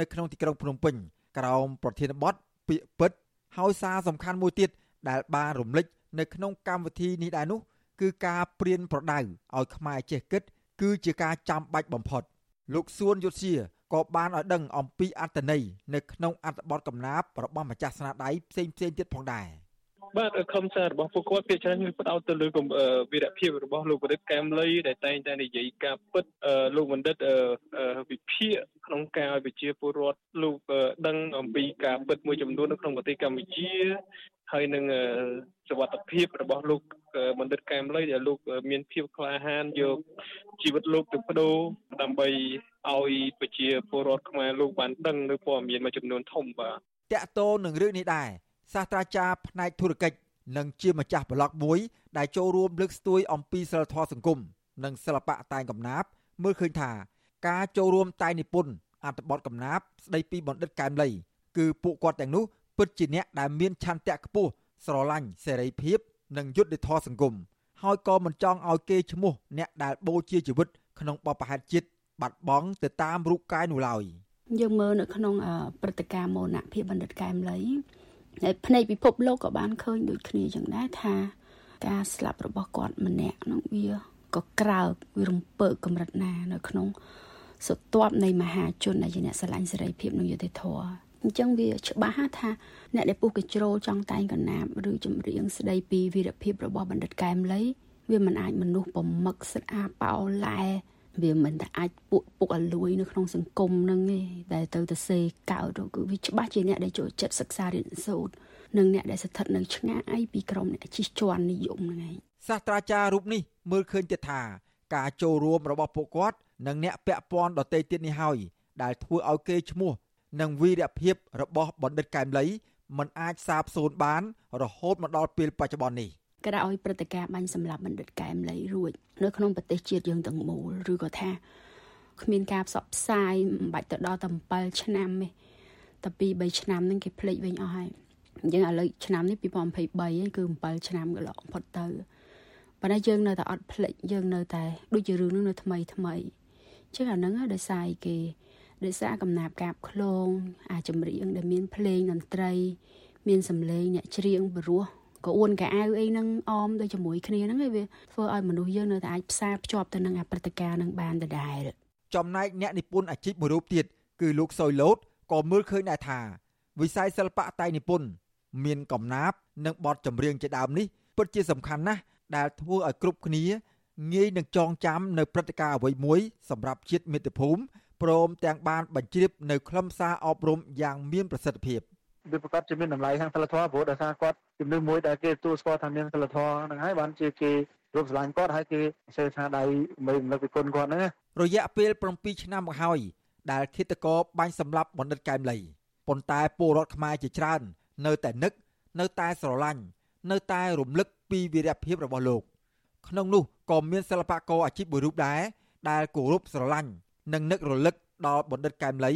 នៅក្នុងទីក្រុងភ្នំពេញក្រោមប្រធានបទពាក្យពិតហើយសារសំខាន់មួយទៀតដែលបានរំលេចនៅក្នុងកម្មវិធីនេះដែរនោះគឺការព្រៀនប្រដៅឲ្យខ្មែរចេះគិត គឺជាការចាំបាច់បំផុត លោកសួនយុទ្ធជាក៏បានឲ្យដឹងអំពីអត្តន័យនៅក្នុងអត្ថបទកំណាព្យរបស់ម្ចាស់ស្នាដៃផ្សេងផ្សេងទៀតផងដែរ បាទខំសាររបស់ពួកគាត់ភាគច្រើនគឺផ្ដោតទៅលើវីរភាពរបស់លោកបណ្ឌិតកែមលីដែលតែងតែនិយាយការពិតលោកបណ្ឌិតវិភាគក្នុងការឲ្យប្រជាពលរដ្ឋលោកដឹងអំពីការពិតមួយចំនួននៅក្នុងប្រទេសកម្ពុជាហើយនឹងសវត្ថភាពរបស់លោកបណ្ឌិតកែមលីដែលលោកមានភាពក្លាហានយកជីវិតលោកទៅបដូរដើម្បីឲ្យប្រជាពលរដ្ឋខ្មែរលោកបានដឹងនៅព័ត៌មានមួយចំនួនធំបាទតកតោនឹងរឿងនេះដែរ សាស្ត្រាចារ្យផ្នែកធុរកិច្ចនិងជាម្ចាស់ប្លុកមួយដែលចូលរួមលើកស្ទួយអំពីសិលធម៌សង្គមនិងសិល្បៈតែងកំណាព្យមើលឃើញថា ការចូលរួមតែងនិពន្ធអត្ថបទកំណាព្យស្ដីពីបណ្ឌិតកែមលីគឺពួកគាត់ទាំងនោះពិតជាអ្នកដែលមានឆន្ទៈខ្ពស់ស្រឡាញ់សេរីភាព និងយុត្តិធម៌សង្គមហើយក៏មិនចង់ឲ្យគេឈ្មោះអ្នកដែលបូជាជីវិតក្នុងបបផែនជាតិបាត់បង់ទៅតាមរូបកាយនោះឡើយយើងមើលនៅក្នុងព្រឹត្តិការណ៍មោនភាពបណ្ឌិតកែមលីហើយ ភ្នែកពិភពលោកក៏បានឃើញដូចគ្នាចឹងដែរថាការស្លាប់របស់គាត់ម្នាក់នោះវាក៏ក្រើកវារំពើកកម្រិតណា នៅក្នុងសុទ្ធ័ពនៃមហាជនដែលជាអ្នកស្រឡាញ់សេរីភាពនិងយុត្តិធម៌អញ្ចឹងវាច្បាស់ថាអ្នកដែលពុះកជ្រោលចង់តែងកណាបឬចម្រៀងស្ដីពីវីរភាពរបស់បណ្ឌិតកែមលីវាមិនអាចមនុស្សប្រមឹកស្អាប៉ោឡែ វាមិនតែអាចពួកពុកអលួយនៅក្នុងសង្គមនឹងទេដែលទៅទៅសេកើតគឺវាច្បាស់ជាអ្នកដែលចូលចិត្តសិក្សារៀនសូត្រនិងអ្នកដែលស្ថិតនៅឆ្ងាយពីក្រុមអ្នកជិះជាន់និយមហ្នឹងឯងសាស្ត្រាចារ្យរូបនេះមើលឃើញទៀតថា ការចូលរួមរបស់ពួកគាត់និងអ្នកពាក់ព័ន្ធដទៃទៀតនេះហើយដែលធ្វើឲ្យគេឈ្មោះ និងវីរភាពរបស់បណ្ឌិតកែមលីមិនអាចសាបសូន្យបាន រហូតមកដល់ពេលបច្ចុប្បន្ននេះ ក្រោយព្រឹត្តិការណ៍បាញ់សម្លាប់បណ្ឌិតកែមលីរួចនៅក្នុងប្រទេសជាតិយើងទាំងមូលឬក៏ថាគ្មានការផ្សព្វផ្សាយមិនបាច់ទៅដល់តែ7ឆ្នាំទេតែ2 3ឆ្នាំហ្នឹងគេភ្លេចវិញអស់ហើយអញ្ចឹងឥឡូវឆ្នាំនេះ2023ហ្នឹងគឺ7ឆ្នាំកន្លងផុតទៅប៉ុន្តែយើងនៅតែអត់ភ្លេចយើងនៅតែដូចជារឿងហ្នឹងនៅថ្មីថ្មីអញ្ចឹងអាហ្នឹងដោយសារគេដោយសារកំណាប់កាបឃ្លោងអាចម្រៀងដែលមានភ្លេងតន្ត្រី មានសម្លេងអ្នកច្រៀងព្រោះ ក៏អួនកៅអៅអីហ្នឹងអមដូចជាមួយគ្នាហ្នឹងឯងវាធ្វើឲ្យមនុស្សយើងនៅតែអាចផ្សារភ្ជាប់ទៅនឹងអាព្រឹត្តិការណ៍ហ្នឹងបានដដែលចំណែកអ្នកនិពន្ធអាជីពមួយរូបទៀតគឺលោកសុយលូតក៏មើលឃើញដែរថា វិស័យសិល្បៈតៃនិពន្ធមានកំណាព្យនិងបទចម្រៀងជាដើមនេះពិតជាសំខាន់ណាស់ដែលធ្វើឲ្យគ្រប់គ្នាងាយនឹងចងចាំនៅព្រឹត្តិការណ៍អ្វីមួយសម្រាប់ជាតិមាតុភូមិព្រមទាំងបានបញ្ជ្រាបនៅ ខ្លឹមសារអប់រំយ៉ាងមានប្រសិទ្ធភាព វាប្រកាសជាមានតម្លៃខាងសិលធម៌ព្រោះដោយសារគាត់ជំនឿមួយដែលគេទទួលស្គាល់ថាមានសិលធម៌ហ្នឹងហើយបានជាគេរកស្រឡាញ់គាត់ហើយគេសេថាដៃមិនរំលឹកពីគុណគាត់ហ្នឹងរយៈពេល7ឆ្នាំមកហើយដែលឃាតករបាញ់សម្លាប់បណ្ឌិតកែមលីប៉ុន្តែពលរដ្ឋខ្មែរជាច្រើន នៅតែនឹកនៅតែស្រឡាញ់នៅតែរំលឹកពីវីរភាពរបស់លោក ក្នុងនោះក៏មានសិល្បករអាជីពមួយរូបដែរដែលគោរពស្រឡាញ់និងនឹករលឹកដល់បណ្ឌិតកែមលី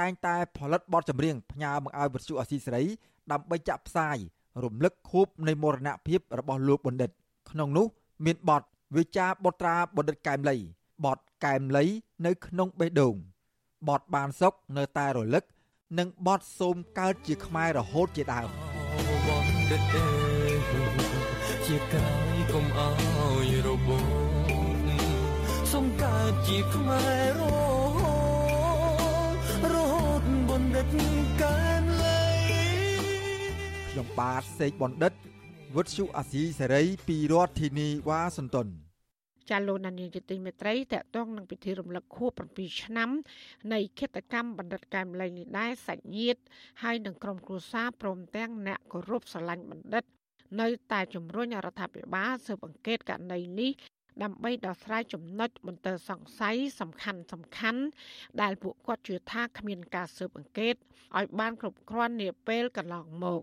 តែងតែផលិតបទចម្រៀងផ្ញើមកឲ្យវិទ្យុអស៊ីសេរីដើម្បីចាក់ផ្សាយរំលឹកខួបនៃមរណភាពរបស់លោកបណ្ឌិត ក្នុងនោះ មានបទវិចារបុត្រាបណ្ឌិតកែមលីបទកែមលីនៅក្នុងបេះដូងបទបានសុកនៅតែរលឹក និងបទសូមកើតជាខ្មែររហូតជាដើមជាកាយកុំអោយរបសូមកើតជាខ្មែររហូត តកើតលេខ្ញុំបាទសេកបណ្ឌិតវុទ្ធុអាស៊ីសេរីពីរដ្ឋធានីវ៉ាស៊ីនតោនចាលោកនានីជាទីមេត្រីតកតងនឹងពិធីរំលឹកខួប7ឆ្នាំនៃគិតកម្មបណ្ឌិតកែមលីនេះដែរសាច់ញាតិហើយនឹងក្រុមគ្រួសារព្រមទាំងអ្នកគោរពស្រឡាញ់បណ្ឌិត នៅតែជំរុញរដ្ឋាភិបាលស៊ើបអង្កេតករណីនេះ ដើម្បីដោះស្រាយចំណុចបន្ទើសង្ស័យសំខាន់សំខាន់ដែលពួកគាត់ជឿថាគ្មានការស៊ើបអង្កេតឲ្យបានគ្រប់គ្រាន់នាពេលកន្លងមក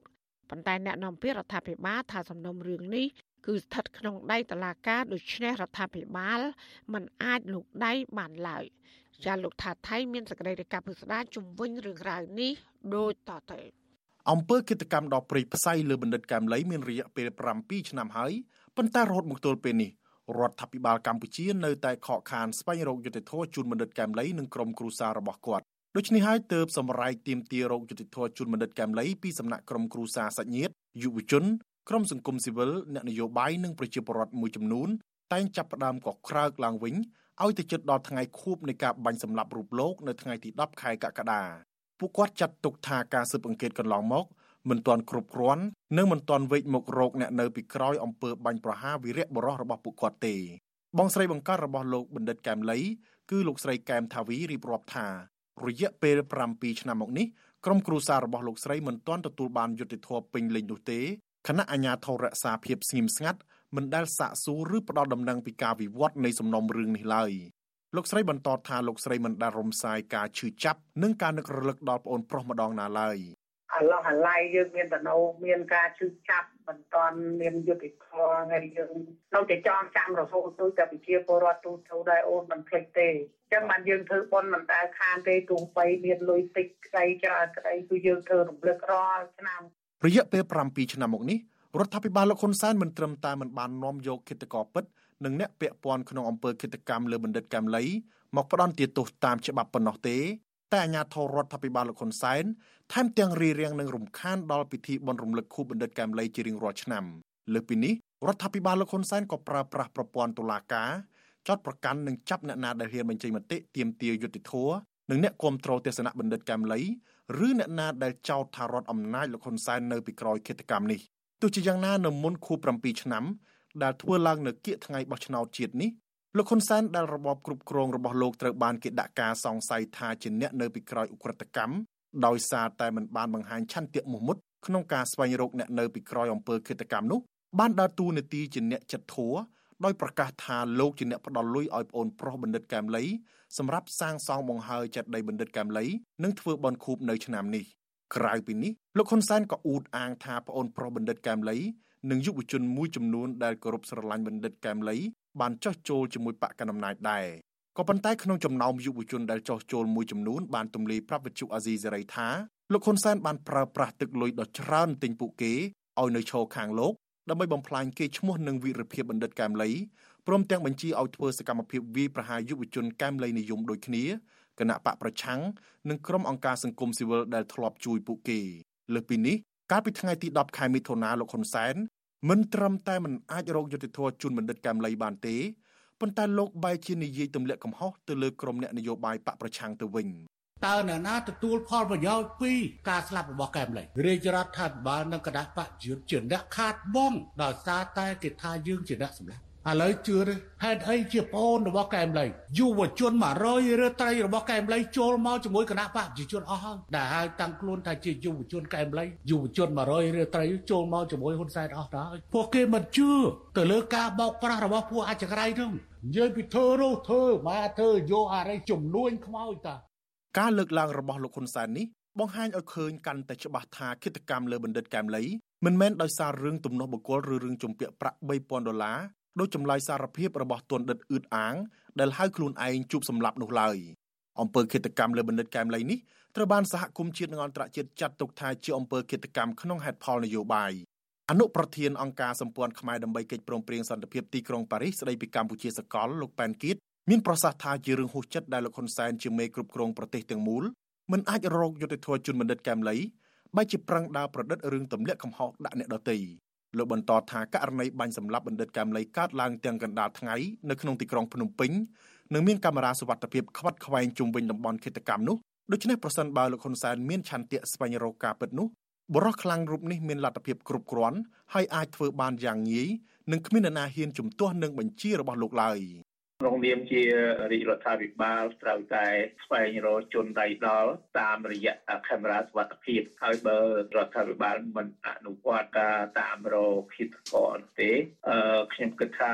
ប៉ុន្តែអ្នកនាំពាក្យរដ្ឋាភិបាលថាសំណុំរឿងនេះគឺស្ថិតក្នុងដៃតុលាការដូច្នេះរដ្ឋាភិបាលមិនអាចលូកដៃបានឡើយចាលោកថាថៃមានសេចក្តីរាយការណ៍ពិស្ដារជំវិញរឿងរ៉ាវនេះដូចតទៅអង្គើគិតកម្មដល់ព្រៃផ្សៃលើបណ្ឌិតកែមលីមានរយៈពេល7ឆ្នាំហើយប៉ុន្តែរហូតមកទល់ពេលនេះ រដ្ឋាភិបាលកម្ពុជានៅតែខកខានស្វែងរកយុត្តិធម៌ជូនបណ្ឌិតកែមលីនិងក្រុមគ្រួសាររបស់គាត់ដូច្នេះហើយទើបសម្រេចទាមទាររកយុត្តិធម៌ជូនបណ្ឌិតកែមលីពីសំណាក់ក្រុមគ្រួសារសាច់ញាតិយុវជនក្រុមសង្គមស៊ីវិលអ្នកនយោបាយនិងប្រជាពលរដ្ឋមួយចំនួនតែងចាប់ផ្ដើមកក្រោកឡើងវិញឲ្យទៅជិតដល់ថ្ងៃខួបនៃការបាញ់សម្លាប់រូបលោកនៅថ្ងៃទី10ខែកក្កដាពួកគាត់ចាត់ទុកថាការស៊ើបអង្កេតកន្លងមក មិនទាន់គ្រប់គ្រាន់និងមិនទាន់វេកមុខរកអ្នកនៅពីក្រោយអំពើបាញ់ប្រហារវីរៈបរោះរបស់ពួកគាត់ទេ បងស្រីបង្កើតរបស់លោកបណ្ឌិតកែមលីគឺលោកស្រីកែមថាវីរៀបរាប់ថា រយៈពេល7ឆ្នាំមកនេះក្រុមគ្រួសាររបស់លោកស្រីមិនទាន់ទទួលបានយុត្តិធម៌ពេញលេញនោះទេគណៈអាជ្ញាធររក្សាភាពស្ងៀមស្ងាត់មិនដែលសាកសួរឬផ្ដល់ដំណឹងពីការវិវត្តនៃសំណុំរឿងនេះឡើយលោកស្រីបន្តថាលោកស្រីមិនដែលរំសាយការឈឺចាប់និងការនឹករលឹកដល់ប្អូនប្រុសម្ដងណាឡើយ អាឡោះអាឡៃយើងមានតំណោមានការឈឺចាប់មិនតាន់មានយុទ្ធធម៌ហើយយើងនៅតែចងចាំរហូតទៅតែប្រជាពលរដ្ឋទូទៅដែរអូនមិនភ្លេចទេអញ្ចឹងបានយើងធ្វើប៉ុនមិនដែលខានទេទោះបីមានលុយតិចក្តីច្រើនក្តីគឺយើងធ្វើរំលឹករាល់ឆ្នាំរយៈពេល7ឆ្នាំមកនេះរដ្ឋាភិបាលលោកហ៊ុនសែនមិនត្រឹមតែមិនបាននាំយកគិតកោពិតនិងអ្នកពាក់ព័ន្ធក្នុងអំពើគិតកម្មលើបណ្ឌិតកែមលីមកផ្ដន់ទោសតាមច្បាប់ប៉ុណ្ណោះទេ តែអាជ្ញាធររដ្ឋាភិបាលលោកហ៊ុនសែនថែមទាំងរៀបរៀងនឹងរំខានដល់ពិធីបុណ្យរំលឹកខួបបណ្ឌិតកែមលីជារៀងរាល់ឆ្នាំលើពីនេះរដ្ឋាភិបាលលោកហ៊ុនសែនក៏ប្រើប្រាស់ប្រព័ន្ធតុលាការចោតប្រកាន់និងចាប់អ្នកណាដែលហ៊ានបញ្ចេញមតិទាមទារយុត្តិធម៌និងអ្នកគ្រប់គ្រងទស្សនៈបណ្ឌិតកែមលីឬអ្នកណាដែលចោទថារដ្ឋអំណាចលោកហ៊ុនសែននៅពីក្រោយឃាតកម្មនេះទោះជាយ៉ាងណានៅមុនខួប7ឆ្នាំដែលធ្វើឡើងនៅគៀកថ្ងៃបោះឆ្នោតជាតិនេះ លោកហ៊ុនសែនដែលរបបគ្រប់គ្រងរបស់លោកត្រូវបានគេដាក់ការសង្ស័យថាជាអ្នកនៅពីក្រោយឧក្រិដ្ឋកម្មដោយសារតែមិនបានបង្ហាញឆន្ទៈមោះមុតក្នុងការស្វែងរកអ្នកនៅពីក្រោយអំពើឃាតកម្មនោះបានដើរតួនាទីជាអ្នកចិត្តធัวដោយប្រកាសថាលោកជាអ្នកផ្ដល់លុយឲ្យប្អូនប្រុសបណ្ឌិតកែមលីសម្រាប់សាងសង់បង្ហើយចេតិយបណ្ឌិតកែមលីនិងធ្វើបន់ខូបនៅឆ្នាំនេះក្រៅពីនេះលោកហ៊ុនសែនក៏អ៊ូតអាងថាប្អូនប្រុសបណ្ឌិតកែមលី និងយុវជនមួយចំនួនដែលគោរពស្រឡាញ់បណ្ឌិតកែមលីបានចោះចូលជាមួយបកកណ្ដាលអំណាចដែរក៏ប៉ុន្តែក្នុងចំណោមយុវជនដែលចោះចូលមួយចំនួនបានទម្លាយប្រាប់វិទ្យុអាស៊ីសេរីថាលោកហ៊ុនសែនបានប្រើប្រាស់ទឹកលុយដ៏ច្រើនទិញពួកគេឲ្យនៅឈរខាងលោកដើម្បីបំផ្លាញគេឈ្មោះនិងវីរភាពបណ្ឌិតកែមលីព្រមទាំងបញ្ជាឲ្យធ្វើសកម្មភាពវាយប្រហារយុវជនកែមលីនិយមដូចគ្នាគណៈបកប្រឆាំងនិងក្រុមអង្គការសង្គមស៊ីវិលដែលធ្លាប់ជួយពួកគេលើសពីនេះ កាលពីថ្ងៃទី10ខែមិថុនាលោកហ៊ុនសែនមិនត្រឹមតែមិនអាចរកយុត្តិធម៌ជូនបណ្ឌិតកែមលីបានទេប៉ុន្តែលោកបែរជានិយាយទម្លាក់កំហុសទៅលើក្រុមអ្នកនយោបាយបកប្រឆាំងទៅវិញតើអ្នកណាទទួលផលប្រយោជន៍ពីការស្លាប់របស់កែមលីរាជរដ្ឋាភិបាលនិងគណៈបកយុទ្ធជាអ្នកខាតបង់ដោយសារតែគេថាយើងជាអ្នកសម្លាប់ ឥឡូវជឿទេហេតុអីជាប្អូនរបស់កែមលីយុវជន100រើត្រីរបស់កែមលីចូលមកជាមួយគណៈបកប្រជាជនអស់ហើយដែលហើយតាំងខ្លួនថាជាយុវជនកែមលីយុវជន100រើត្រីចូលមកជាមួយហ៊ុនសែនអស់ដែរពួកគេមិនជឿទៅលើការបោកប្រាស់របស់ពួកអចក្រៃនោះនិយាយពីធ្វើរោធ្វើមកធ្វើយកអរិយជំនួញខ្មោចតាការលើកឡើងរបស់លោកហ៊ុនសែននេះបង្ហាញឲ្យឃើញកាន់តែច្បាស់ថាគិតកម្មលើបណ្ឌិតកែមលីមិនមែនដោយសាររឿងទំនាស់បុគ្គលឬរឿងជំពាក់ប្រាក់3000ដុល្លារ ដោយចម្លើយសារភាពរបស់ទណ្ឌិតអ៊ឺតអាងដែលហៅខ្លួនឯងជួបសម្លាប់នោះឡើយអំពើឃាតកម្មលើបណ្ឌិតកែមលីនេះត្រូវបានសហគមន៍ជាតិនិងអន្តរជាតិចាត់ទុកថាជាអំពើឃាតកម្មក្នុងហេតុផលនយោបាយអនុប្រធានអង្គការសម្ព័ន្ធខ្មែរដើម្បីកិច្ចព្រមព្រៀងសន្តិភាពទីក្រុងប៉ារីសស្ដីពីកម្ពុជាសកលលោកប៉ែនគៀតមានប្រសាសន៍ថាជារឿងហួសចិត្តដែលលោកហ៊ុនសែនជាមេគ្រប់គ្រងប្រទេសទាំងមូលមិនអាចរកយុត្តិធម៌ជូនបណ្ឌិតកែមលីបែរជាប្រឹងដើរប្រឌិតរឿងទម្លាក់កំហុសដាក់អ្នកដទៃ លោកបន្តថាករណីបាញ់សម្លាប់បណ្ឌិតកែមលីកើតឡើងទាំងកណ្ដាលថ្ងៃនៅក្នុងទីក្រុងភ្នំពេញនិងមានកាមេរ៉ាសុវត្ថិភាពខ្វាត់ខ្វែងជុំវិញតំបន់ឃាតកម្មនោះដូច្នេះប្រសិនបើលោកហ៊ុនសែនមានឆន្ទៈស្វែងរកការពិតនោះបរិះខ្លាំងរូបនេះមានលទ្ធភាពគ្រប់គ្រាន់ហើយអាចធ្វើបានយ៉ាងងាយនិងគ្មាននរណាហ៊ានជំទាស់នឹងបញ្ជារបស់លោកឡើយ ក្នុងនាមជារាជរដ្ឋាភិបាលត្រូវតែស្វែងរកជនដៃដល់តាមរយៈកាមេរ៉ាសុវត្ថិភាពហើយបើរដ្ឋាភិបាលមិនអនុវត្តការតាមរកគិតកនទេអឺខ្ញុំគិតថា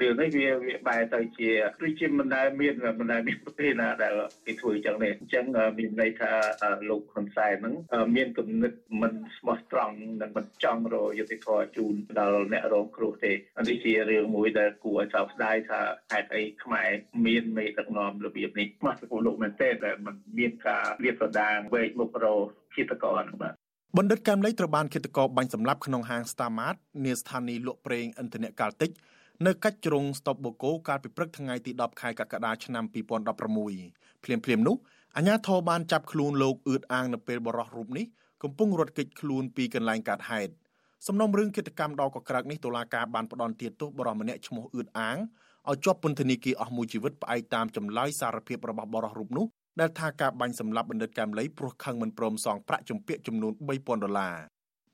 រឿងនេះវាវាបែរទៅជាដូចជាមិនដែលមានមិនដែលមានប្រទេសណាដែលគេធ្វើអញ្ចឹងទេអញ្ចឹងមានន័យថាលោកហ៊ុនសែនហ្នឹងមានគំនិតមិនស្មោះត្រង់និងមិនចង់រកយុត្តិធម៌ជូនដល់អ្នករងគ្រោះទេនេះជារឿងមួយដែលគួរឲ្យសោកស្ដាយថាហេតុអីខ្មែរមានមេដឹកនាំរបៀបនេះមកពីលោកមែនទេដែលมันមានការលាតត្រដាងវែកមុខរោគិតកោហ្នឹងបាទបណ្ឌិតកែមលីត្រូវបានឃាតករបាញ់សម្លាប់ក្នុងហាង Starmart នាស្ថានីយ៍លក់ប្រេងឥន្ធនៈកាល់តិចនៅកាច់ជ្រុងស្តុបបូកូកាលពីព្រឹកថ្ងៃទី10ខែកក្កដាឆ្នាំ2016ភ្លាមភ្លាមនោះអាជ្ញាធរបានចាប់ខ្លួនលោកអឿតអាងនៅពេលបរោះរូបនេះកំពុងរត់គេចខ្លួនពីកន្លែងកើតហេតុសំណុំរឿងគិតកម្មដ៏កក្រើកនេះតុលាការបានផ្ដន្ទាទោសបរិសម្នាក់ឈ្មោះអឿតអាង ឲ្យជាប់ពន្ធនាគារអស់មួយជីវិតផ្អែកតាមចម្លើយសារភាពរបស់បរិសរូបនោះដែលថាការបាញ់សម្លាប់បណ្ឌិតកែមលីព្រោះខឹងមិនព្រមសងប្រាក់ជំពាក់ចំនួន3000ដុល្លារ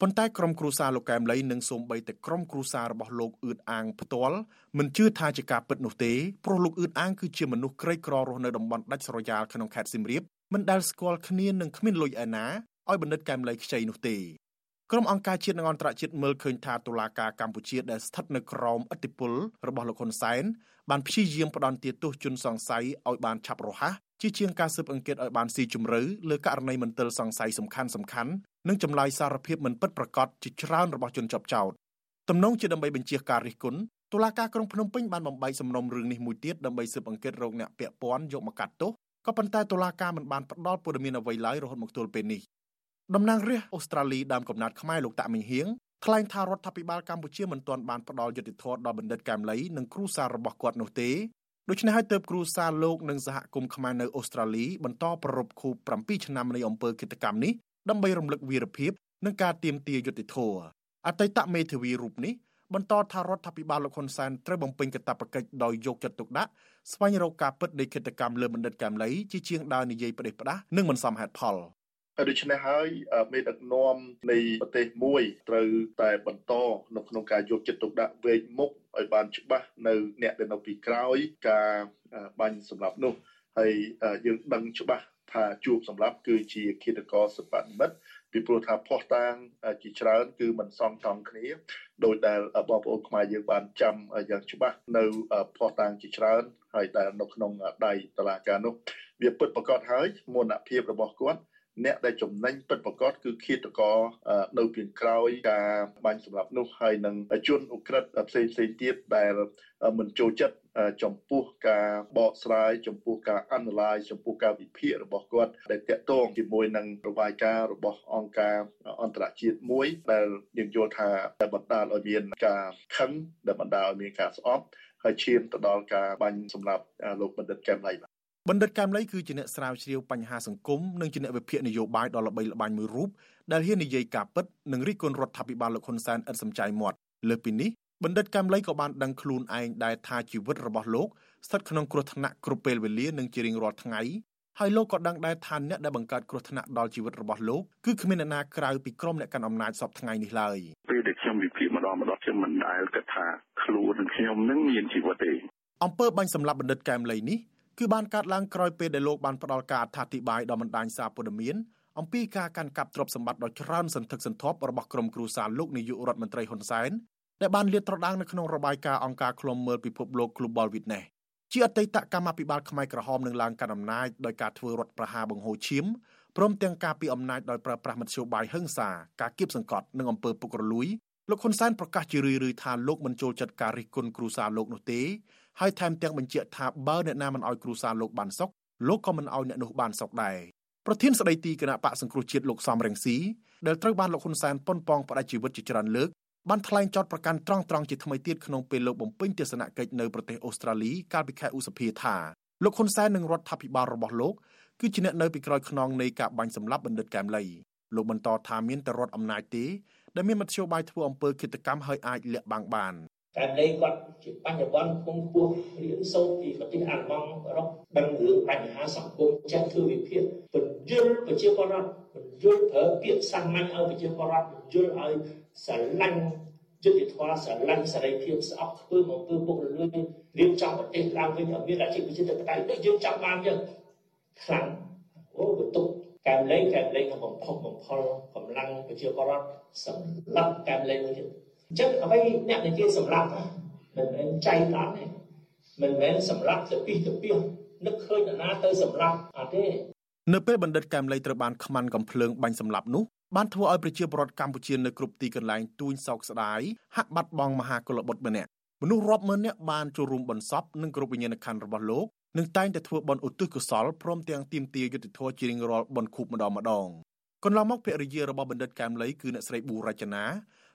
ប៉ុន្តែក្រុមគ្រួសារលោកកែមលីនិងសូម្បីតែក្រុមគ្រួសាររបស់លោកអឿតអាងផ្ទាល់មិនជឿថាជាការពិតនោះទេព្រោះលោកអឿតអាងគឺជាមនុស្សក្រីក្ររស់នៅតំបន់ដាច់ស្រយាលក្នុងខេត្តសៀមរាបមិនដែលស្គាល់គ្នានិងគ្មានលុយឯណាឲ្យបណ្ឌិតកែមលីខ្ចីនោះទេ ក្រុមអង្គការជាតិនិងអន្តរជាតិមើលឃើញថាតុលាការកម្ពុជាដែលស្ថិតនៅក្រោមឥទ្ធិពលរបស់លោកហ៊ុនសែនបានព្យាយាមផ្ដន់ទាទោសជនសង្ស័យឲ្យបានឆាប់រហ័សជាជាងការស៊ើបអង្កេតឲ្យបានស៊ីជម្រៅលើករណីមន្ទិលសង្ស័យសំខាន់សំខាន់និងចម្លើយសារភាពមិនពិតប្រាកដជាច្រើនរបស់ជនជាប់ចោតទំនងជាដើម្បីបញ្ជាការរិះគន់តុលាការក្រុងភ្នំពេញបានបំបីសំណុំរឿងនេះមួយទៀតដើម្បីស៊ើបអង្កេតរោគអ្នកពាក់ព័ន្ធយកមកកាត់ទោសក៏ប៉ុន្តែតុលាការមិនបានផ្ដល់ព័ត៌មានអ្វីឡើយរហូតមកទល់ពេលនេះ តំណាងរាស្ត្រអូស្ត្រាលីដើមកំណត់ខ្មែរលោកតាក់មីងហៀងថ្លែងថារដ្ឋាភិបាលកម្ពុជាមិនទាន់បានផ្ដល់យុត្តិធម៌ដល់បណ្ឌិតកែមលីនិងគ្រួសាររបស់គាត់នោះទេដូច្នេះហើយទើបគ្រួសារលោកនិងសហគមន៍ខ្មែរនៅអូស្ត្រាលីបន្តប្រារព្ធខួប7ឆ្នាំនៃអំពើឃាតកម្មនេះដើម្បីរំលឹកវីរភាពនិងការទាមទារយុត្តិធម៌អតីតមេធាវីរូបនេះបន្តថារដ្ឋាភិបាលលោកហ៊ុនសែនត្រូវបំពេញកាតព្វកិច្ចដោយយកចិត្តទុកដាក់ស្វែងរកការពិតនៃគិតកម្មលើបណ្ឌិតកែមលីជាជាងដើរនិយាយផ្ដេសផ្ដាស់និងមិនសមហេតុផល ដូច្នេះហើយមេដឹកនាំនៃប្រទេសមួយត្រូវតែបន្តនៅក្នុងការយកចិត្តទុកដាក់វេកមុខឲ្យបានច្បាស់នៅអ្នកដែលនៅពីក្រោយការបាញ់សម្រាប់នោះហើយយើងដឹងច្បាស់ថាជួបសម្រាប់គឺជាគិតកោសបនិមិត្តពីព្រោះថាផោះតាងជាច្រើនគឺមិនសមចំគ្នាដោយដែលបងប្អូនខ្មែរយើងបានចាំយ៉ាងច្បាស់នៅផោះតាងជាច្រើនហើយដែលនៅក្នុងដៃតឡាការនោះវាពិតប្រកបហើយមនភាពរបស់គាត់ អ្នកដែលចំណេញពិតប្រកបគឺឃាតករនៅពីក្រោយការបាញ់សម្រាប់នោះហើយនឹងជនអ ுக ្រិតផ្សេងផ្សេងទៀតដែលមិនចូលចិត្តចំពោះការបកស្រាយចំពោះការ analyze ចំពោះការវិភាគរបស់គាត់ដែលតាក់ទងជាមួយនឹងរបាយការណ៍របស់អង្គការអន្តរជាតិមួយដែលយើងយល់ថាបណ្ដាលឲ្យមានការខឹងដែលបណ្ដាលឲ្យមានការស្អប់ហើយឈានទៅដល់ការបាញ់សម្រាប់លោកបណ្ឌិតកែមលីប ណ្ឌិតកែមលីគឺជាអ្នកស្រាវជ្រាវបញ្ហាសង្គមនិងជាអ្នកវិភាគនយោបាយដ៏ល្បីល្បាញមួយរូបដែលហ៊ាននិយាយការពិតនិងរិះគន់រដ្ឋាភិបាលលោកហ៊ុនសែនឥតសំចៃមាត់លើពីនេះបណ្ឌិតកែមលីក៏បានដឹងខ្លួនឯងដែលថាជីវិតរបស់លោកស្ថិតក្នុងគ្រោះថ្នាក់គ្រប់ពេលវេលានិងជារៀងរាល់ថ្ងៃហើយលោកក៏ដឹងដែរថាអ្នកដែលបង្កើតគ្រោះថ្នាក់ដល់ជីវិតរបស់លោកគឺគ្មានអ្នកណាក្រៅពីក្រុមអ្នកកាន់អំណាចសពថ្ងៃនេះឡើយពេលដែលខ្ញុំវិភាគម្ដងម្ដងខ្ញុំមិនដែលគិតថាខ្លួនខ្ញុំនឹងមានជីវិតទេអំពើបាញ់សម្លាប់បណ្ឌិតកែមលីនេះ គឺបានកើតឡើងក្រោយពេលដែលលោកបានផ្ដល់ការអត្ថាធិប្បាយដល់បណ្ដាញសារព័ត៌មានអំពីការកាន់កាប់ទ្រព្យសម្បត្តិដ៏ច្រើនសន្ធឹកសន្ធាប់របស់ក្រុមគ្រួសារលោកនាយករដ្ឋមន្ត្រីហ៊ុនសែនដែលបានលាតត្រដាងនៅក្នុងរបាយការណ៍អង្គការឃ្លាំមើលពិភពលោក Global Witness ជាអតីតកម្មាភិបាលខ្មែរក្រហមនឹងឡើងកាន់អំណាចដោយការធ្វើរដ្ឋប្រហារបង្ហូរឈាមព្រមទាំងការពីអំណាចដោយប្រើប្រាស់មធ្យោបាយហិង្សាការគៀបសង្កត់និងអំពើពុករលួយលោកហ៊ុនសែនប្រកាសជារឿយៗថាលោកមិនចូលចិត្តការរិះគន់គ្រូសាលោកនោះទេ ហើយថែមទាំងបញ្ជាក់ថាបើអ្នកណាមិនអោយគ្រូសាលោកបានសុខលោកក៏មិនអោយអ្នកនោះបានសុខដែរប្រធានស្ដីទីគណៈបកសង្គ្រោះជាតិលោកសំរងស៊ីដែលត្រូវបានលោកហ៊ុនសែនប៉ុនប៉ងផ្ដាច់ជីវិតជាច្រើនលើកបានថ្លែងចោទប្រកាន់ត្រង់ត្រង់ជាថ្មីទៀតក្នុងពេលលោកបំពេញទស្សនកិច្ចនៅប្រទេសអូស្ត្រាលីកាលពីខែឧសភាថាលោកហ៊ុនសែននិងរដ្ឋាភិបាលរបស់លោកគឺជាអ្នកនៅពីក្រោយខ្នងនៃការបាញ់សម្លាប់បណ្ឌិតកែមលីលោកបន្តថាមានតែរដ្ឋអំណាចទេដែលមានមធ្យោបាយធ្វើអំពើឃាតកម្មហើយអាចលាក់បាំងបាន តែលេងគាត់ជាបញ្ញវន្តគង់ពោះរៀនសូត្រពីប្រទេសអាល្លឺម៉ង់អឺរ៉ុបដឹងរឿងបញ្ហាសង្គមចេះធ្វើវិភាគបញ្យលប្រជាពលរដ្ឋបញ្យលប្រើពាក្យសាមញ្ញឲ្យប្រជាពលរដ្ឋបញ្យលឲ្យស្រឡាញ់យុទ្ធធម៌ស្រឡាញ់សេរីភាពស្អប់ធ្វើមកធ្វើពុករលួយរៀបចំប្រទេសឡើងវិញឲ្យមានលទ្ធិប្រជាធិបតេយ្យដូចយើងចង់បានយើងខ្លាំងអូបន្ទុកកែមលេងកែមលេងនឹងបំផុសបំផុលកម្លាំងប្រជាពលរដ្ឋសម្រាប់កែមលេងមួយទៀត អញ្ចឹងអ្វីអ្នកនិយាយសម្រាប់មិនមែនចៃដន្យទេមិនមែនសម្រាប់ទៅពីទៅពីនឹកឃើញណាទៅសម្រាប់អត់ទេនៅពេលបណ្ឌិតកែមលីត្រូវបានខ្មាន់កំភ្លើងបាញ់សម្លាប់នោះបានធ្វើឲ្យប្រជាពលរដ្ឋកម្ពុជានៅគ្រប់ទីកន្លែងទួញសោកស្ដាយហាក់បាត់បង់មហាកុលបុត្រម្នាក់មនុស្សរាប់ម៉ឺននាក់បានចូលរួមបន្សពនឹងគ្រប់វិញ្ញាណក្ខន្ធរបស់លោកនឹងតែងតែធ្វើបន់ឧទ្ទិសកុសលព្រមទាំងទាមទារយុត្តិធម៌ជារៀងរាល់បន់ខូបម្ដងម្ដងកន្លងមកភរិយារបស់បណ្ឌិតកែមលីគឺអ្នកស្រីប៊ូរចនា